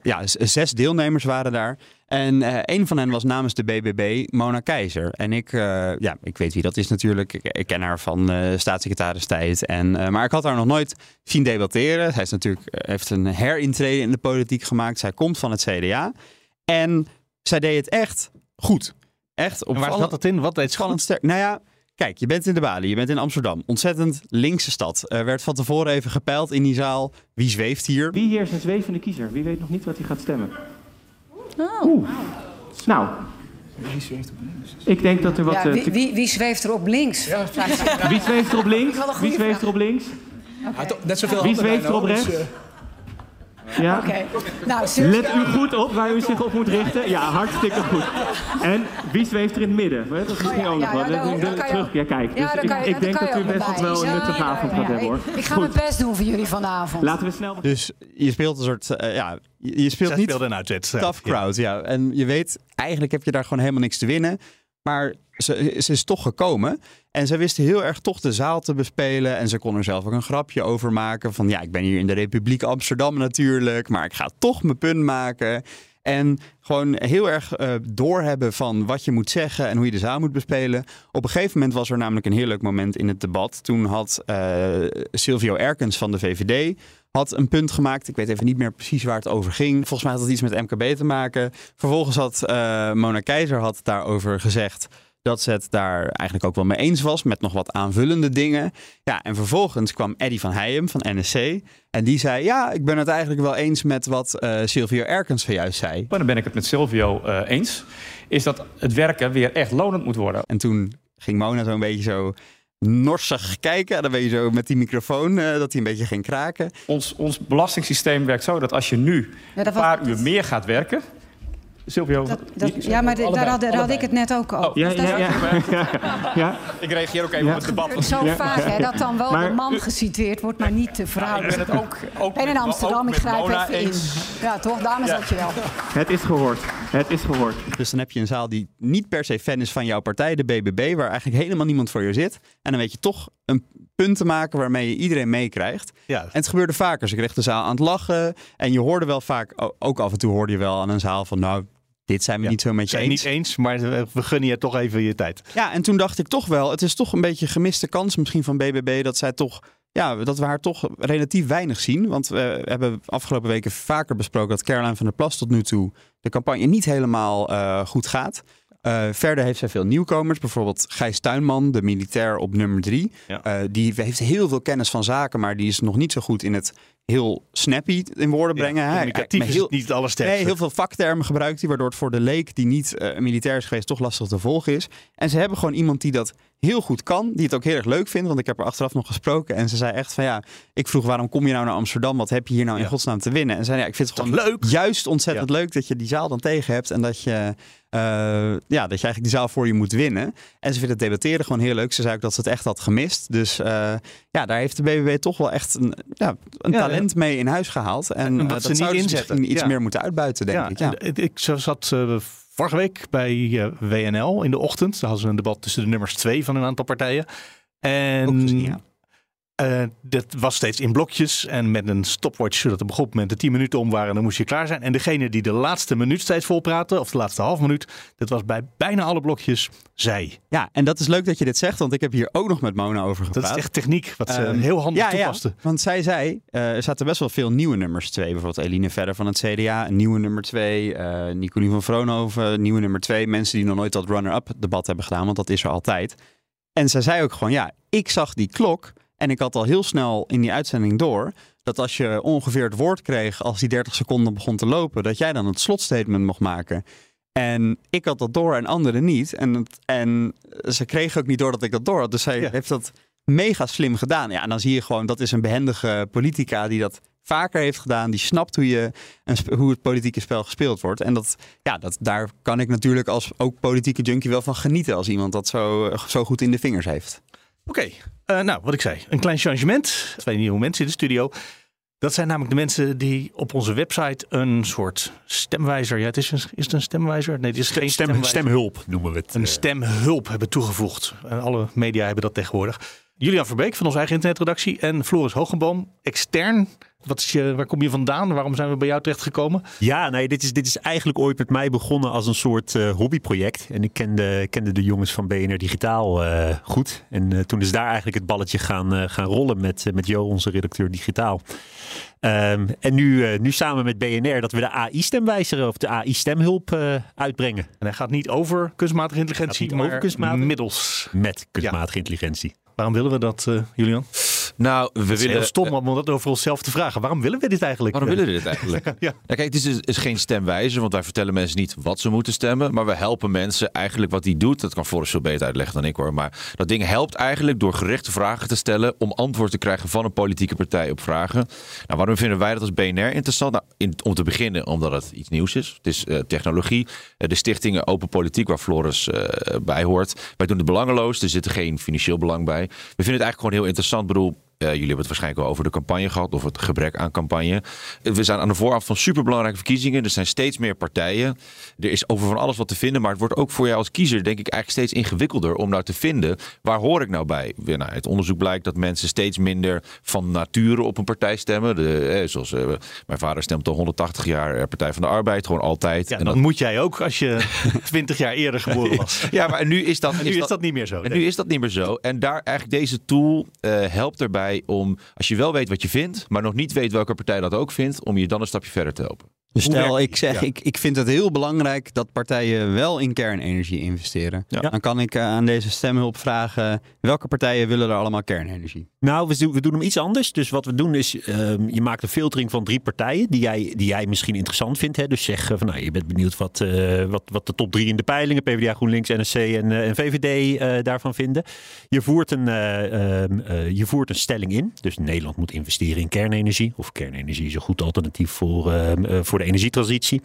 ja, zes deelnemers waren daar. En uh, een van hen was namens de BBB Mona Keizer. En ik, uh, ja, ik weet wie dat is natuurlijk. Ik, ik ken haar van uh, staatssecretaris tijd. En, maar ik had haar nog nooit zien debatteren. Zij is natuurlijk, heeft een herintrede in de politiek gemaakt. Zij komt van het CDA. En zij deed het echt goed. Echt op en waar zat dat in? Wat deed spannend sterk? Nou ja, Kijk, je bent in de Bali, je bent in Amsterdam. Ontzettend linkse stad. Er werd van tevoren even gepeild in die zaal. Wie zweeft hier? Wie hier is een zwevende kiezer? Wie weet nog niet wat hij gaat stemmen? Oh. Oeh. Nou. Wie zweeft op links? Ik denk dat er wat... Ja, wie, uh, wie, wie, zweeft er op links? Ja. wie zweeft er op links? Wie zweeft er op links? Okay. Net zoveel Wie zweeft er op rechts? Ja. Okay. Nou, Let u goed op waar u zich op moet richten. Ja, hartstikke goed. En wie zweeft er in het midden? Dat is misschien oh, ja, ook nog ja, wat. Terug. Ja, kijk. Dus ik, je, ik denk dat u best wel een nuttige avond gaat hebben hoor. Ik ga mijn best doen voor jullie vanavond. Laten we snel. Dus je speelt een soort. Uh, ja, je speelt Zij niet. een uitzet. Tough crowd, ja. En je weet, eigenlijk heb je daar gewoon helemaal niks te winnen. Maar ze, ze is toch gekomen. En ze wist heel erg toch de zaal te bespelen. En ze kon er zelf ook een grapje over maken. Van ja, ik ben hier in de Republiek Amsterdam natuurlijk. Maar ik ga toch mijn punt maken. En gewoon heel erg uh, doorhebben van wat je moet zeggen en hoe je de zaal moet bespelen. Op een gegeven moment was er namelijk een heel leuk moment in het debat. Toen had uh, Silvio Erkens van de VVD had een punt gemaakt. Ik weet even niet meer precies waar het over ging. Volgens mij had het iets met MKB te maken. Vervolgens had uh, Mona Keizer had daarover gezegd dat ze het daar eigenlijk ook wel mee eens was met nog wat aanvullende dingen. Ja, en vervolgens kwam Eddy van Heijem van NSC en die zei: Ja, ik ben het eigenlijk wel eens met wat uh, Silvio Erkens juist zei. Maar dan ben ik het met Silvio uh, eens. Is dat het werken weer echt lonend moet worden. En toen ging Mona zo'n beetje zo norsig kijken. En dan ben je zo met die microfoon uh, dat hij een beetje ging kraken. Ons, ons belastingssysteem werkt zo dat als je nu ja, een paar uur meer gaat werken. Silvio. Dat, dat, ja, maar de, daar, had, daar had, ik het net ook over. Oh, ja, ja, ja, ja, Ik reageer ook even op het debat. Zo vaak hè, dat dan wel maar, de man geciteerd wordt, maar niet de vrouw. ik ben het ook, ook en in Amsterdam, ik grijp even in. Ja, toch? Daarom is dat je wel. Het is gehoord. Het is gehoord. Dus dan heb je een zaal die niet per se fan is van jouw partij, de BBB, waar eigenlijk helemaal niemand voor je zit. En dan weet je toch een punt te maken waarmee je iedereen meekrijgt. Ja. En het gebeurde vaker. Ze kreeg de zaal aan het lachen. En je hoorde wel vaak, ook af en toe hoorde je wel aan een zaal van, nou, dit zijn we niet zo met je zijn eens. niet eens, maar we gunnen je toch even je tijd. Ja, en toen dacht ik toch wel, het is toch een beetje gemiste kans misschien van BBB dat zij toch ja, dat we haar toch relatief weinig zien. Want we hebben afgelopen weken vaker besproken dat Caroline van der Plas tot nu toe de campagne niet helemaal uh, goed gaat. Uh, verder heeft zij veel nieuwkomers. Bijvoorbeeld Gijs Tuinman, de militair op nummer drie. Ja. Uh, die heeft heel veel kennis van zaken, maar die is nog niet zo goed in het heel snappy in woorden brengen. Ja, communicatief is heel, niet het allersterkste. Nee, heel veel vaktermen gebruikt hij, waardoor het voor de leek die niet uh, militair is geweest toch lastig te volgen is. En ze hebben gewoon iemand die dat heel goed kan, die het ook heel erg leuk vindt. Want ik heb er achteraf nog gesproken en ze zei echt van ja, ik vroeg waarom kom je nou naar Amsterdam? Wat heb je hier nou in ja. godsnaam te winnen? En zei ja, ik vind het gewoon leuk. juist ontzettend leuk dat je die zaal dan tegen hebt en dat je, ja, dat je eigenlijk die zaal voor je moet winnen. En ze vindt het debatteren gewoon heel leuk. Ze zei ook dat ze het echt had gemist. Dus uh, ja, daar heeft de BBB toch wel echt een, ja, een talent mee in huis gehaald. En, en dat, ze niet inzetten. iets meer moeten uitbuiten, denk ik. Ja. Ik zat vorige week bij WNL in de ochtend. Daar hadden ze een debat tussen de nummers twee van een aantal partijen. En. Uh, dat was steeds in blokjes en met een stopwatch, zodat op een goed moment de 10 minuten om waren en dan moest je klaar zijn. En degene die de laatste minuut steeds volpraten, of de laatste half minuut, dat was bij bijna alle blokjes zij. Ja, en dat is leuk dat je dit zegt, want ik heb hier ook nog met Mona over gepraat. Dat is echt techniek, wat ze um, heel handig ja, toepaste. Ja, want zij zei, uh, er zaten best wel veel nieuwe nummers twee. Bijvoorbeeld Eline Verder van het CDA, een nieuwe nummer twee. Uh, Nicolien van Vroonhoven, nieuwe nummer twee. Mensen die nog nooit dat runner-up debat hebben gedaan, want dat is er altijd. En zij zei ook gewoon, ja, ik zag die klok... En ik had al heel snel in die uitzending door dat als je ongeveer het woord kreeg als die 30 seconden begon te lopen, dat jij dan het slotstatement mocht maken. En ik had dat door en anderen niet. En, het, en ze kregen ook niet door dat ik dat door had. Dus zij ja. heeft dat mega slim gedaan. Ja, en dan zie je gewoon, dat is een behendige politica die dat vaker heeft gedaan. Die snapt hoe, je, hoe het politieke spel gespeeld wordt. En dat, ja, dat, daar kan ik natuurlijk als ook politieke junkie wel van genieten. Als iemand dat zo, zo goed in de vingers heeft. Oké, okay. uh, nou wat ik zei, een klein changement. Twee nieuwe mensen in de studio. Dat zijn namelijk de mensen die op onze website een soort stemwijzer. Ja, het is, een, is het een stemwijzer? Nee, het is geen Stem, stemwijzer. Stemhulp noemen we het. Een stemhulp hebben toegevoegd. En alle media hebben dat tegenwoordig. Julian Verbeek van onze eigen internetredactie en Floris Hogenboom, extern. Wat is je, waar kom je vandaan? Waarom zijn we bij jou terecht gekomen? Ja, nee, dit is, dit is eigenlijk ooit met mij begonnen als een soort uh, hobbyproject. En ik kende, kende de jongens van BNR Digitaal uh, goed. En uh, toen is daar eigenlijk het balletje gaan, gaan rollen met, met Jo, onze redacteur Digitaal. Um, en nu, nu samen met BNR dat we de AI-stemwijzer of de AI-stemhulp uitbrengen. En hij gaat niet over kunstmatige intelligentie, maar over kunstmatige... middels. Met kunstmatige ja. intelligentie. Waarom willen we dat, uh, Julian? Nou, we willen. Heel stom om dat over onszelf te vragen. Waarom willen we dit eigenlijk? Waarom willen we dit eigenlijk? ja. ja. kijk, het is, dus, is geen stemwijzer, want wij vertellen mensen niet wat ze moeten stemmen. Maar we helpen mensen eigenlijk wat die doet. Dat kan Floris veel beter uitleggen dan ik hoor. Maar dat ding helpt eigenlijk door gerichte vragen te stellen. om antwoord te krijgen van een politieke partij op vragen. Nou, waarom vinden wij dat als BNR interessant? Nou, in, om te beginnen, omdat het iets nieuws is. Het is uh, technologie. Uh, de stichtingen Open Politiek, waar Floris uh, bij hoort. Wij doen het belangeloos. Er zit geen financieel belang bij. We vinden het eigenlijk gewoon heel interessant. Ik bedoel, jullie hebben het waarschijnlijk wel over de campagne gehad of het gebrek aan campagne. We zijn aan de vooraf van superbelangrijke verkiezingen. Er zijn steeds meer partijen. Er is over van alles wat te vinden, maar het wordt ook voor jou als kiezer denk ik eigenlijk steeds ingewikkelder om nou te vinden waar hoor ik nou bij. Nou, het onderzoek blijkt dat mensen steeds minder van nature op een partij stemmen. De, zoals mijn vader stemt al 180 jaar Partij van de Arbeid, gewoon altijd. Ja, en dat moet jij ook als je 20 jaar eerder geboren was. ja, maar nu is dat, nu is dat, niet meer zo. En nu is dat niet meer zo. En daar eigenlijk deze tool uh, helpt erbij om, als je wel weet wat je vindt, maar nog niet weet welke partij dat ook vindt, om je dan een stapje verder te helpen. Dus stel, ik zeg, ik, ik vind het heel belangrijk dat partijen wel in kernenergie investeren. Dan kan ik uh, aan deze stemhulp vragen, welke partijen willen er allemaal kernenergie? Nou, we doen, we doen hem iets anders. Dus wat we doen is, uh, je maakt een filtering van drie partijen die jij, die jij misschien interessant vindt. Hè? Dus zeg van, nou, je bent benieuwd wat, uh, wat, wat de top drie in de peilingen, PvdA, GroenLinks, NSC en, en VVD daarvan vinden. Je voert, een, ehm, je voert een stelling in. Dus Nederland moet investeren in kernenergie. Of kernenergie is een goed alternatief voor, ehm, voor de energietransitie.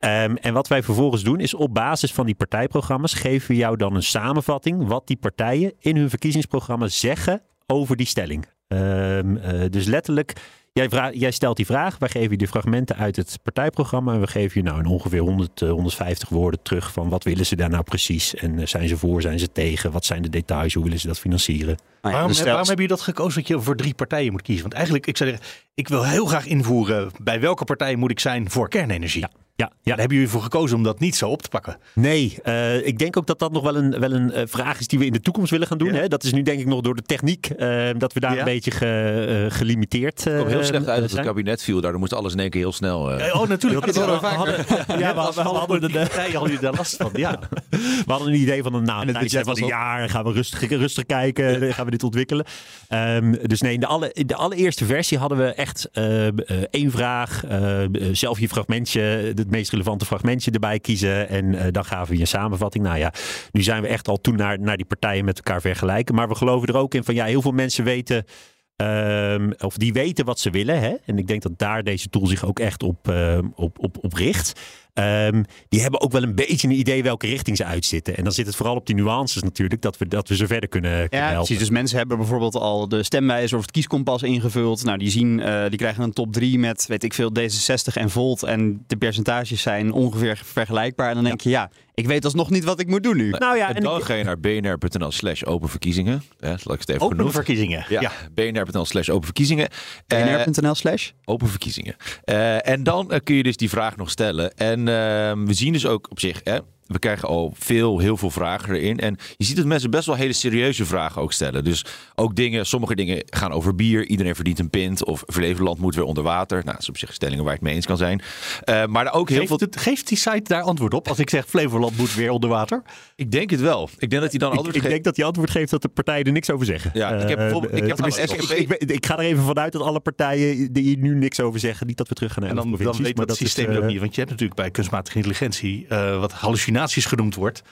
Um, en wat wij vervolgens doen is op basis van die partijprogramma's geven we jou dan een samenvatting wat die partijen in hun verkiezingsprogramma zeggen over die stelling. Um, uh, dus letterlijk, jij, vraag, jij, stelt die vraag, wij geven je de fragmenten uit het partijprogramma en we geven je nou in ongeveer 100, uh, 150 woorden terug van wat willen ze daar nou precies en uh, zijn ze voor, zijn ze tegen, wat zijn de details, hoe willen ze dat financieren. Ah, ja, waarom, waarom heb je dat gekozen dat je voor drie partijen moet kiezen? Want eigenlijk, ik zou zeggen, ik wil heel graag invoeren bij welke partij moet ik zijn voor kernenergie. Ja. Ja, ja, daar hebben jullie voor gekozen om dat niet zo op te pakken. Nee, uh, ik denk ook dat dat nog wel een, wel een uh, vraag is die we in de toekomst willen gaan doen. Ja. Hè? Dat is nu denk ik nog door de techniek uh, dat we daar ja. een beetje ge, gelimiteerd Het kwam heel slecht uit dat het kabinet viel. Daardoor moest alles in één keer heel snel. oh, natuurlijk. Dat we, hadden, ja, we, we hadden de, de, hadden jullie daar last van. Ja. We hadden een idee van een nou, het budget van een jaar gaan we rustig, rustig kijken, gaan we dit ontwikkelen. Um, dus nee, in de, alle, in de allereerste versie hadden we echt één vraag, zelf je fragmentje het meest relevante fragmentje erbij kiezen. En uh, dan gaven we je een samenvatting. Nou ja, nu zijn we echt al toen naar, naar die partijen met elkaar vergelijken. Maar we geloven er ook in van ja, heel veel mensen weten. Um, of die weten wat ze willen. Hè? En ik denk dat daar deze tool zich ook echt op, uh, op, op, op richt. Um, die hebben ook wel een beetje een idee welke richting ze uitzitten. En dan zit het vooral op die nuances natuurlijk, dat we, dat we ze verder kunnen, kunnen ja, helpen. Precies, dus mensen hebben bijvoorbeeld al de stemwijzer of het kieskompas ingevuld. Nou, die zien, uh, die krijgen een top 3 met, weet ik veel, D66 en Volt. En de percentages zijn ongeveer vergelijkbaar. En dan denk je, ja, ik weet alsnog niet wat ik moet doen nu. Nou ja, en dan ga je naar bnr.nl slash open verkiezingen. Ja, ik het even open genoemd. verkiezingen. Ja, ja. bnr.nl slash open verkiezingen. bnr.nl slash open verkiezingen. Uh, en dan uh, kun je dus die vraag nog stellen. En uh, we zien dus ook op zich, hè, we krijgen al veel, heel veel vragen erin. En je ziet dat mensen best wel hele serieuze vragen ook stellen. Dus ook dingen, sommige dingen gaan over bier. Iedereen verdient een pint. Of Flevoland moet weer onder water. Nou, dat is op zich stellingen waar ik het mee eens kan zijn. Uh, maar ook heel geeft veel... Het, geeft die site daar antwoord op? Als ik zeg Flevoland moet weer onder water? Ik denk het wel. Ik denk dat hij dan ik, antwoord ik geeft. denk dat hij antwoord geeft dat de partijen er niks over zeggen. Ja, ik heb bijvoorbeeld... Ik, heb uh, ik, ik, ik, ga er even vanuit dat alle partijen die hier nu niks over zeggen, niet dat we terug gaan naar En dan, dan weet dat het systeem is, ook niet. Want je hebt natuurlijk bij kunstmatige intelligentie uh, wat hallucinaties genoemd wordt.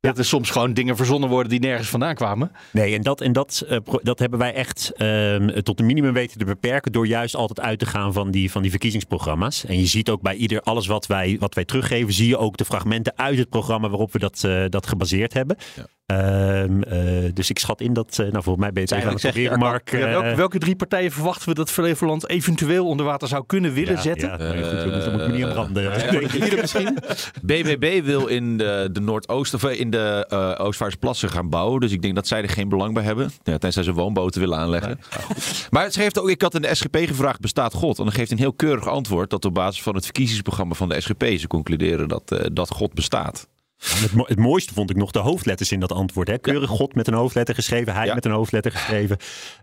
Ja. Dat er soms gewoon dingen verzonnen worden die nergens vandaan kwamen. Nee, en dat, en dat, uh, dat hebben wij echt uh, tot een minimum weten te beperken. door juist altijd uit te gaan van die, van die verkiezingsprogramma's. En je ziet ook bij ieder alles wat wij, wat wij teruggeven. zie je ook de fragmenten uit het programma waarop we dat, uh, dat gebaseerd hebben. Ja. Um, uh, dus ik schat in dat, uh, nou volgens mij ben je het even aan het proberen, Mark. Ja, welke, welke, drie partijen verwachten we dat Flevoland eventueel onder water zou kunnen willen ja, zetten? Ja, nee, goed, dan moet ik me niet aan branden. Ja, misschien? BBB wil in de, de Noordoost, of in de uh, Oostvaardersplassen gaan bouwen. Dus ik denk dat zij er geen belang bij hebben. Ja, tenzij ze woonboten willen aanleggen. Nee. Maar het geeft ook, ik had in de SGP gevraagd, bestaat God? En dan geeft een heel keurig antwoord dat op basis van het verkiezingsprogramma van de SGP ze concluderen dat, dat God bestaat. Het, mo het, mooiste vond ik nog de hoofdletters in dat antwoord. Hè? Keurig ja. God met een hoofdletter geschreven, hij ja. met een hoofdletter geschreven.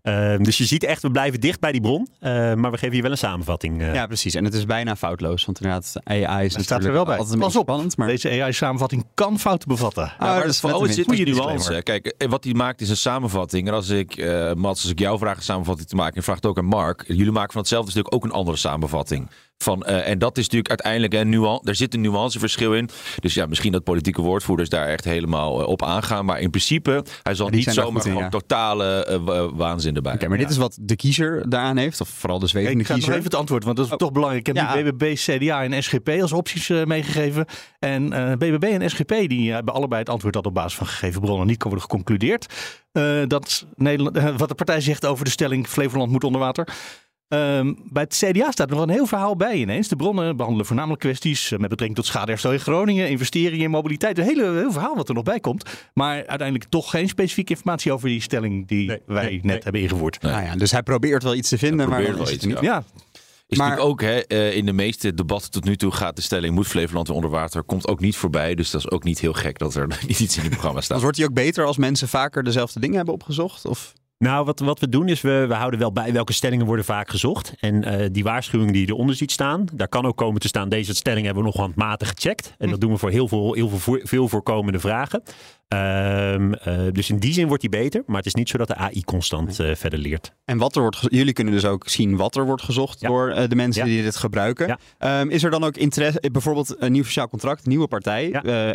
Uh, dus je ziet echt, we blijven dicht bij die bron. Uh, maar we geven je wel een samenvatting. Uh. Ja, precies. En het is bijna foutloos. Want inderdaad, AI is dat staat er wel bij. altijd een Pas op, spannend. Maar... Deze AI-samenvatting kan fouten bevatten. Ja, maar, dat is oh, het zit goede nuance. Kijk, wat hij maakt is een samenvatting. En als ik, Mats, als ik jou vraag een samenvatting te maken, en vraag het ook aan Mark. Jullie maken van hetzelfde stuk ook een andere samenvatting. Van, uh, en dat is natuurlijk uiteindelijk een nuance. Er zit een nuanceverschil in. Dus ja, misschien dat politieke woordvoerders daar echt helemaal uh, op aangaan. Maar in principe, hij zal niet zomaar gewoon totale uh, waanzin erbij. Oké, maar dit is wat de kiezer daaraan heeft. Of vooral de zwevende ik ga kiezer. nog even het antwoord, want dat is oh. toch belangrijk. Ik heb ja. nu BBB, CDA en SGP als opties meegegeven. En BBB en SGP die hebben allebei het antwoord dat op basis van gegeven bronnen niet kan worden geconcludeerd. dat Nederland, wat de partij zegt over de stelling Flevoland moet onder water. Um, bij het CDA staat er nog een heel verhaal bij ineens. De bronnen behandelen voornamelijk kwesties met betrekking tot schadeherstel in Groningen, investeringen in mobiliteit. Een hele, heel verhaal wat er nog bij komt. Maar uiteindelijk toch geen specifieke informatie over die stelling die nee, wij nee, net nee. hebben ingevoerd. Nou ja, dus hij probeert wel iets te vinden, maar wel iets, niet. Ja. ja. Is maar, natuurlijk ook hè, eh, in de meeste debatten tot nu toe gaat de stelling moet Flevoland weer onder water. Komt ook niet voorbij. Dus dat is ook niet heel gek dat er niet iets in het programma staat. wordt hij ook beter als mensen vaker dezelfde dingen hebben opgezocht? Of? Nou, wat, wat we doen is, we, we houden wel bij welke stellingen worden vaak gezocht. En uh, die waarschuwingen die je eronder ziet staan, daar kan ook komen te staan, deze stelling hebben we nog handmatig gecheckt. En dat doen we voor heel veel, heel veel, veel voorkomende vragen. Um, uh, dus in die zin wordt die beter, maar het is niet zo dat de AI constant uh, verder leert. En wat er wordt, jullie kunnen dus ook zien wat er wordt gezocht ja. door uh, de mensen ja. die dit gebruiken. Ja. Um, is er dan ook interesse, bijvoorbeeld een nieuw sociaal contract, nieuwe partij,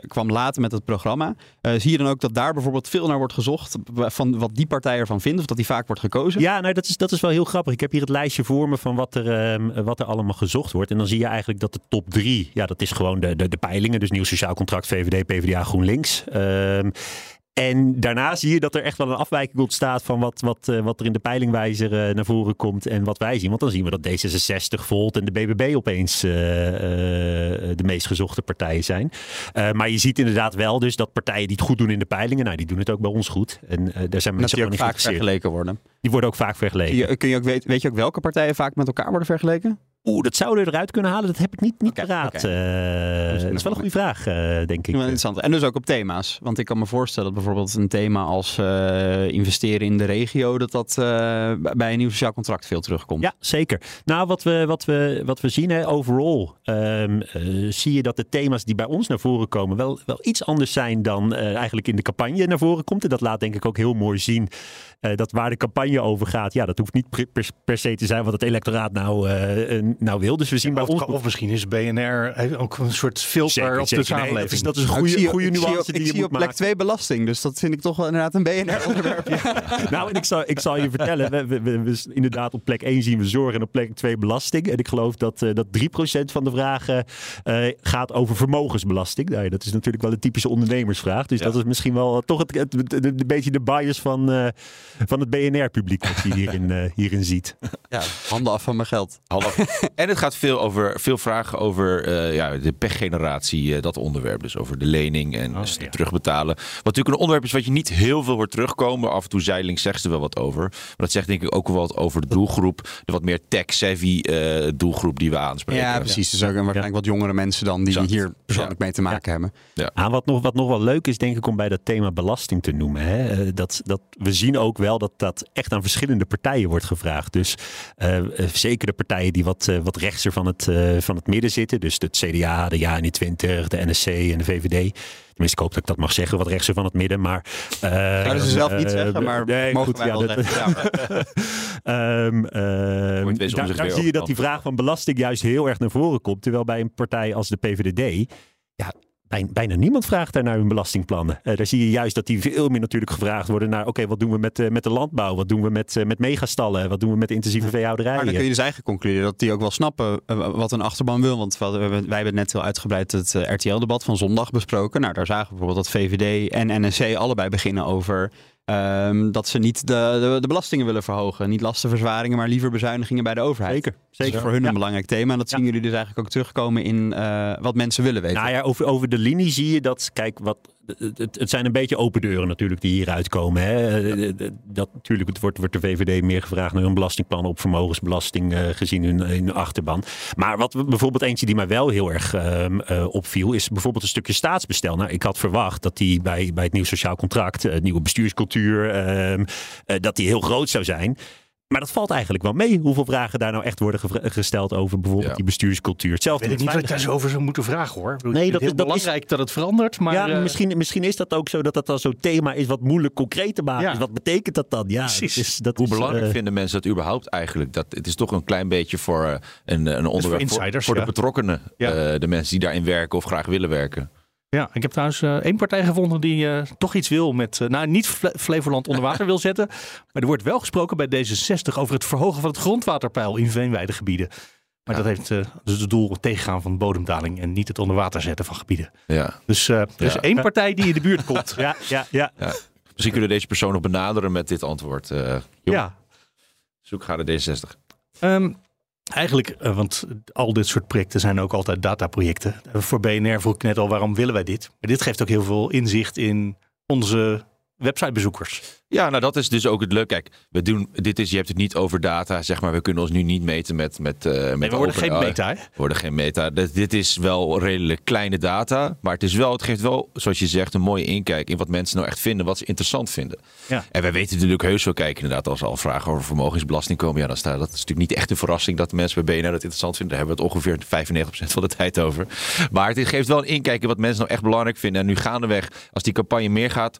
kwam later met het programma. zie je dan ook dat daar bijvoorbeeld veel naar wordt gezocht van wat die partij ervan vindt, of dat die vaak wordt gekozen? Ja, nou, dat, is, dat is wel heel grappig. Ik heb hier het lijstje voor me van wat er, um, wat er allemaal gezocht wordt. En dan zie je eigenlijk dat de top drie, ja, dat is gewoon de, de, de peilingen. Dus nieuw sociaal contract, VVD, PvdA, GroenLinks. En daarna zie je dat er echt wel een afwijking ontstaat van wat, wat, uh, wat er in de peilingwijzer uh, naar voren komt en wat wij zien. Want dan zien we dat D66, Volt en de BBB opeens uh, de meest gezochte partijen zijn. maar je ziet inderdaad wel dus dat partijen die het goed doen in de peilingen, nou die doen het ook bij ons goed. En daar zijn mensen ook vaak vergeleken worden. Die worden ook vaak vergeleken. Kun je ook, weet, weet je ook welke partijen vaak met elkaar worden vergeleken? Oeh, dat zouden we eruit kunnen halen. Dat heb ik niet, niet okay, paraat. Okay. Uh, dat is wel een goede vraag, uh, denk ik. interessant. En dus ook op thema's. Want ik kan me voorstellen dat bijvoorbeeld een thema als uh, investeren in de regio... dat dat bij een nieuw sociaal contract veel terugkomt. Ja, zeker. Nou, wat we, wat we, wat we zien, hè, overall... Um, zie je dat de thema's die bij ons naar voren komen... wel, wel iets anders zijn dan eigenlijk in de campagne naar voren komt. En dat laat denk ik ook heel mooi zien... dat waar de campagne over gaat... ja, dat hoeft niet per, per, per se te zijn wat het electoraat nou nou wil. Dus we zien ja, bij ons... Of misschien is BNR ook een soort filter zeker, op zeker. de samenleving. Nee, dat, is, dat is een goede, zie, goede nuance zie, die ik je zie op plek 2 belasting, dus dat vind ik toch wel inderdaad een BNR-onderwerp. ja. nou, en ik zal, ik zal je vertellen, we, we, we, we, inderdaad op plek 1 zien we zorg en op plek 2 belasting. En ik geloof dat, uh, dat 3% van de vragen uh, gaat over vermogensbelasting. Nou, dat is natuurlijk wel een typische ondernemersvraag. Dus ja. dat is misschien wel toch het, het, het, het, een beetje de bias van, uh, van het BNR-publiek wat je hierin, hierin ziet. Ja, handen af van mijn geld. Handen En het gaat veel, over, veel vragen over uh, ja, de pechgeneratie, uh, dat onderwerp. Dus over de lening en oh, dus ja. terugbetalen. Wat natuurlijk een onderwerp is wat je niet heel veel hoort terugkomen. Af en toe Zeiling zegt er wel wat over. Maar dat zegt denk ik ook wel wat over de doelgroep. De wat meer tech-savvy uh, doelgroep die we aanspreken. Ja, precies. Dus ook waarschijnlijk wat jongere mensen dan die hier persoonlijk mee te maken hebben. Ja. Ah, wat, nog, wat nog wel leuk is, denk ik, om bij dat thema belasting te noemen. Hè? Dat, dat, we zien ook wel dat dat echt aan verschillende partijen wordt gevraagd. Dus zeker de partijen die wat, wat rechtser van het, uh, van het midden zitten. Dus het CDA, de JA20, de NSC en de VVD. Tenminste, ik hoop dat ik dat mag zeggen, wat rechtser van het midden. Maar, uh, Zouden ze zelf niet zeggen, maar nee, mogen goed, wij ja, dat, um, uh, daar, daar zie je dat die vraag van belasting juist heel erg naar voren komt. Terwijl bij een partij als de PVDD... Ja, bijna niemand vraagt daar naar hun belastingplannen. Uh, daar zie je juist dat die veel meer natuurlijk gevraagd worden naar... oké, okay, wat doen we met, uh, met de landbouw? Wat doen we met, uh, met megastallen? Wat doen we met de intensieve veehouderij? Maar dan kun je dus eigenlijk concluderen dat die ook wel snappen wat een achterban wil. Want wij hebben, wij hebben net heel uitgebreid het RTL-debat van zondag besproken. Nou, daar zagen we bijvoorbeeld dat VVD en NSC allebei beginnen over... Um, dat ze niet de, de, de, belastingen willen verhogen. Niet lastenverzwaringen, maar liever bezuinigingen bij de overheid. Zeker. Zeker. Dat is voor hun ja. een belangrijk thema. En dat ja. zien jullie dus eigenlijk ook terugkomen in uh, wat mensen willen weten. Nou ja, over, over de linie zie je dat, kijk, wat, het, het, zijn een beetje open deuren natuurlijk die hieruit komen. Hè. Dat, natuurlijk het wordt, wordt de VVD meer gevraagd naar een belastingplan op vermogensbelasting uh, gezien hun, hun achterban. Maar wat bijvoorbeeld eentje die mij wel heel erg uh, opviel, is bijvoorbeeld een stukje staatsbestel. Nou, ik had verwacht dat die bij, bij het nieuw sociaal contract, het nieuwe bestuurscultuur, uh, dat die heel groot zou zijn. Maar dat valt eigenlijk wel mee. Hoeveel vragen daar nou echt worden gesteld over bijvoorbeeld die bestuurscultuur. Hetzelfde ik weet niet wat ik daar zo over zou moeten vragen hoor. Nee, dat is dat belangrijk is, dat het verandert. Maar, ja, uh, misschien, misschien is dat ook zo dat dat dan zo'n thema is wat moeilijk concreet te maken is. Wat betekent dat dan? Ja, Precies. Is, dat Hoe is, belangrijk uh, vinden mensen dat überhaupt eigenlijk? Dat, het is toch een klein beetje voor uh, een, een onderwerp voor, insiders, voor ja. de betrokkenen. Ja. de mensen die daarin werken of graag willen werken. Ja, ik heb trouwens uh, één partij gevonden die uh, toch iets wil met, uh, nou niet Fle Flevoland onder water wil zetten. Maar er wordt wel gesproken bij D66 over het verhogen van het grondwaterpeil in veenweidegebieden. Maar Ja. dat heeft dus het doel tegengaan van bodemdaling en niet het onder water zetten van gebieden. Ja. Dus er is Ja. één partij die in de buurt komt. ja, ja, ja. Ja. Misschien kunnen we deze persoon nog benaderen met dit antwoord. Uh, Ja. Zoek ga de D66. Ehm, eigenlijk, eh, want al dit soort projecten zijn ook altijd dataprojecten. Voor BNR vroeg ik net al, waarom willen wij dit? Maar dit geeft ook heel veel inzicht in onze websitebezoekers. Ja, nou dat is dus ook het leuke. Kijk, we doen, dit is, je hebt het niet over data, zeg maar. We kunnen ons nu niet meten met... met, uh, met we worden open- geen meta, hè? We worden geen meta. Dit, dit is wel redelijk kleine data. Maar het, is wel, het geeft wel, zoals je zegt, een mooie inkijk in wat mensen nou echt vinden. Wat ze interessant vinden. Ja. En wij weten natuurlijk heus wel kijken inderdaad. Als al vragen over vermogensbelasting komen. Ja, dan staat dat is natuurlijk niet echt een verrassing dat de mensen bij BNR dat interessant vinden. Daar hebben we het ongeveer 95% van de tijd over. Maar het geeft wel een inkijk in wat mensen nou echt belangrijk vinden. En nu gaandeweg, als die campagne meer gaat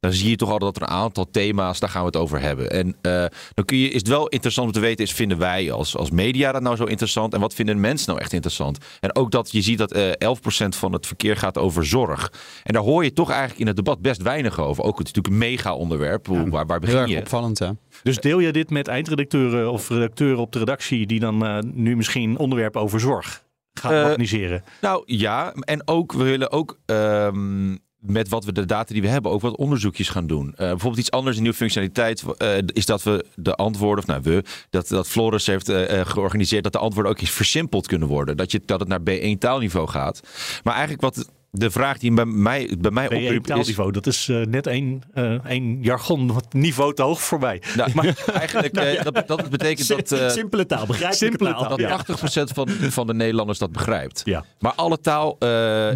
dan zie je toch altijd dat er een aantal thema's, daar gaan we het over hebben. En eh, dan kun je, is het wel interessant om te weten, is vinden wij als, als media dat nou zo interessant? En wat vinden mensen nou echt interessant? En ook dat je ziet dat eh 11% van het verkeer gaat over zorg. En daar hoor je toch eigenlijk in het debat best weinig over. Ook het is natuurlijk een mega onderwerp. Waar, waar Heel begin erg je? opvallend, hè? Dus deel je dit met eindredacteuren of redacteuren op de redactie die dan eh, nu misschien onderwerpen over zorg gaan organiseren? Nou ja, en ook we willen ook ehm, met wat we de data die we hebben ook wat onderzoekjes gaan doen. Eh, bijvoorbeeld iets anders, een nieuwe functionaliteit eh, is dat we de antwoorden, of nou we, dat, dat Floris heeft eh, georganiseerd dat de antwoorden ook eens versimpeld kunnen worden. Dat, je, dat het naar B1 taalniveau gaat. Maar eigenlijk wat de vraag die bij mij, bij mij B1 oproept is... taalniveau, dat is eh, net één, eh, één jargon wat niveau te hoog voorbij. Nou, eigenlijk, eh, dat, dat betekent dat... eh, Simpele taal, Simpele taal. dat ja. 80% van, van de Nederlanders dat begrijpt. Ja. Maar alle taal,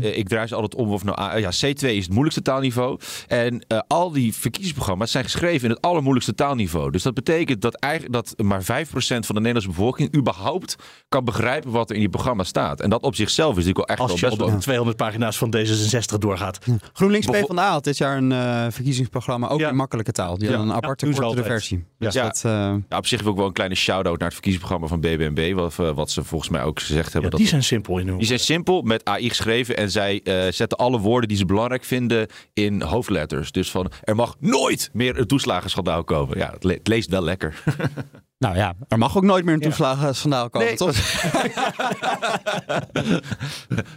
ik draai ze altijd om of nou, ja, C2 is het moeilijkste taalniveau. En al die verkiezingsprogramma's zijn geschreven in het allermoeilijkste taalniveau. Dus dat betekent dat, eigenlijk, dat maar 5% van de Nederlandse bevolking überhaupt kan begrijpen wat er in die programma staat. En dat op zichzelf is natuurlijk wel echt Als wel best op wel... de 200 pagina's van D66 doorgaat. GroenLinks Bevo- PvdA had dit jaar een eh, verkiezingsprogramma, ook Ja. in makkelijke taal. Die Ja. hadden een aparte, ze kortere versie. Ja. Dus Ja. dat, eh, Ja, op zich heb ik ook wel een kleine shout-out naar het verkiezingsprogramma van BBNB. Wat, eh, wat ze volgens mij ook gezegd Ja, hebben. dat die zijn simpel in hun Die zijn simpel, met AI geschreven. En zij eh, zetten alle woorden die ze belangrijk vinden in hoofdletters. Dus van, er mag nooit meer een toeslagenschandaal komen. Ja, het, le- het leest wel lekker. nou ja, er mag ook nooit meer een toeslagenschandaal komen, Nee. toch?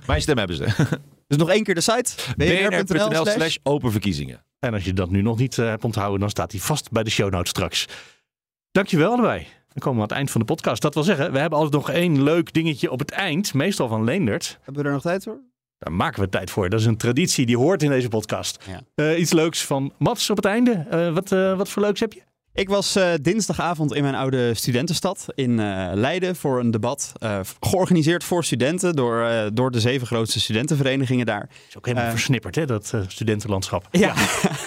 Mijn stem hebben ze. Dus nog één keer de site. bnr.nl slash- slash open verkiezingen. En als je dat nu nog niet eh, hebt onthouden, dan staat hij vast bij de show notes straks. Dankjewel allebei. Dan komen we aan het eind van de podcast. Dat wil zeggen, we hebben altijd nog één leuk dingetje op het eind. Meestal van Leendert. Hebben we er nog tijd voor? Daar maken we tijd voor. Dat is een traditie die hoort in deze podcast. Ja. Eh, iets leuks van Mats op het einde. Eh, wat, eh, wat voor leuks heb je? Ik was eh, dinsdagavond in mijn oude studentenstad in eh, Leiden voor een debat. eh, georganiseerd voor studenten door, door de zeven grootste studentenverenigingen daar. is ook helemaal versnipperd, hè, dat studentenlandschap. Ja.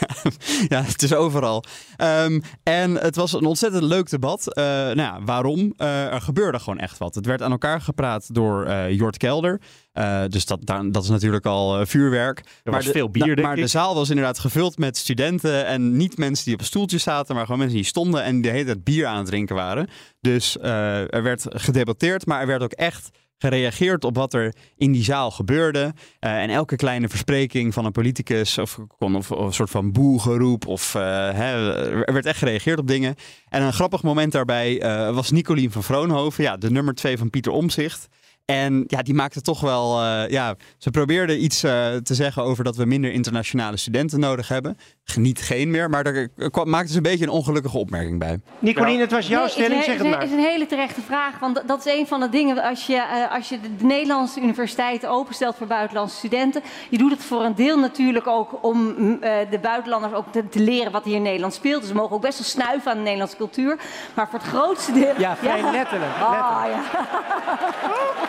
ja, het is overal. Ehm, en het was een ontzettend leuk debat. Nou ja, waarom? Er gebeurde gewoon echt wat. Het werd aan elkaar gepraat door Jort Kelder. Eh, dus dat, daar- dat is natuurlijk al eh, vuurwerk. Er was de, veel bier, denk Maar de zaal was inderdaad gevuld met studenten. En niet mensen die op stoeltjes zaten, maar gewoon mensen die stonden en de hele tijd bier aan het drinken waren. Dus eh, er werd gedebatteerd, maar er werd ook echt gereageerd op wat er in die zaal gebeurde. En elke kleine verspreking van een politicus of, of, of een soort van boegeroep. Of, hè, er werd echt gereageerd op dingen. En een grappig moment daarbij was Nicolien van Vroonhoven, ja, de nummer twee van Pieter Omzicht. En ja, die maakte toch wel. eh, ja, ze probeerde iets eh, te zeggen over dat we minder internationale studenten nodig hebben. Niet geen meer, maar daar kwam, maakte ze een beetje een ongelukkige opmerking bij. Nicolien, het was jouw Nee, stelling, zeg het is, maar. een, is een hele terechte vraag. Want dat is een van de dingen als je, eh, als je de, de Nederlandse universiteiten openstelt voor buitenlandse studenten. Je doet het voor een deel natuurlijk ook om mm, eh, de buitenlanders ook te, te leren wat hier in Nederland speelt. Dus ze mogen ook best wel snuiven aan de Nederlandse cultuur. Maar voor het grootste deel. Ja, vrij letterlijk, Ah, ja.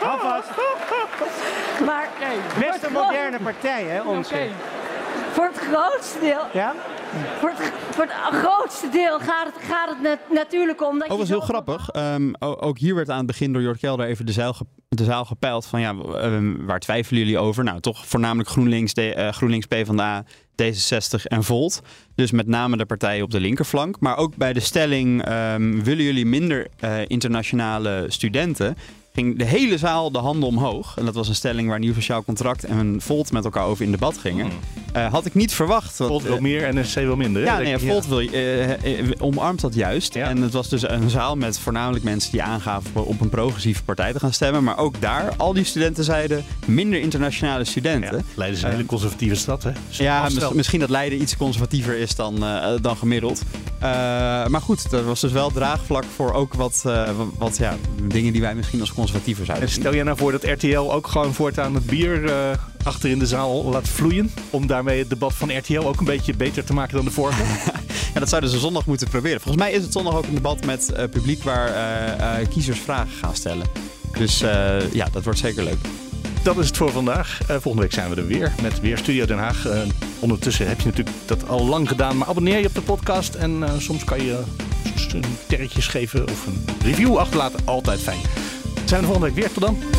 Hou vast. Maar Best een moderne partij, hè, onze. voor het grootste deel. Ja? Voor het, voor het grootste deel gaat het, gaat het net- natuurlijk om dat Oh, je. was heel zo- grappig. Ehm, ook hier werd aan het begin door Jort Kelder even de zaal, ge- de zaal gepeild. Van ja, ehm, waar twijfelen jullie over? Nou, toch voornamelijk GroenLinks, D, eh, GroenLinks PvdA, D66 en Volt. Dus met name de partijen op de linkerflank. Maar ook bij de stelling, ehm, willen jullie minder eh, internationale studenten? Ging de hele zaal de handen omhoog. En dat was een stelling waar Nieuw Sociaal Contract en Volt met elkaar over in debat gingen. Eh, had ik niet verwacht. want, Volt wil eh, meer en NSC wil minder. hè? ja, nee, Volt wil, eh, omarmt dat juist. En het was dus een zaal met voornamelijk mensen die aangaven op- een progressieve partij te gaan stemmen. Maar ook daar, al die studenten zeiden minder internationale studenten. Leiden is een hele conservatieve stad, hè? Ja, mis- misschien dat Leiden iets conservatiever is dan, dan gemiddeld. Eh, maar goed, er was dus wel draagvlak voor ook wat, eh, wat, ja, dingen die wij misschien als conservatiever zouden En stel jij nou voor dat RTL ook gewoon voortaan het bier eh, achter in de zaal laat vloeien? Om daarmee het debat van RTL ook een beetje beter te maken dan de vorige? Ja, dat zouden ze zondag moeten proberen. Volgens mij is het zondag ook een debat met publiek waar kiezers vragen gaan stellen. Dus ja, dat wordt zeker leuk. Dat is het voor vandaag. Eh, volgende week zijn we er weer met weer Studio Den Haag. Eh, ondertussen heb je natuurlijk dat al lang gedaan. Maar abonneer je op de podcast. En eh, soms kan je een sterretjes geven of een review achterlaten. Altijd fijn. Zijn we de volgende week weer. Tot dan.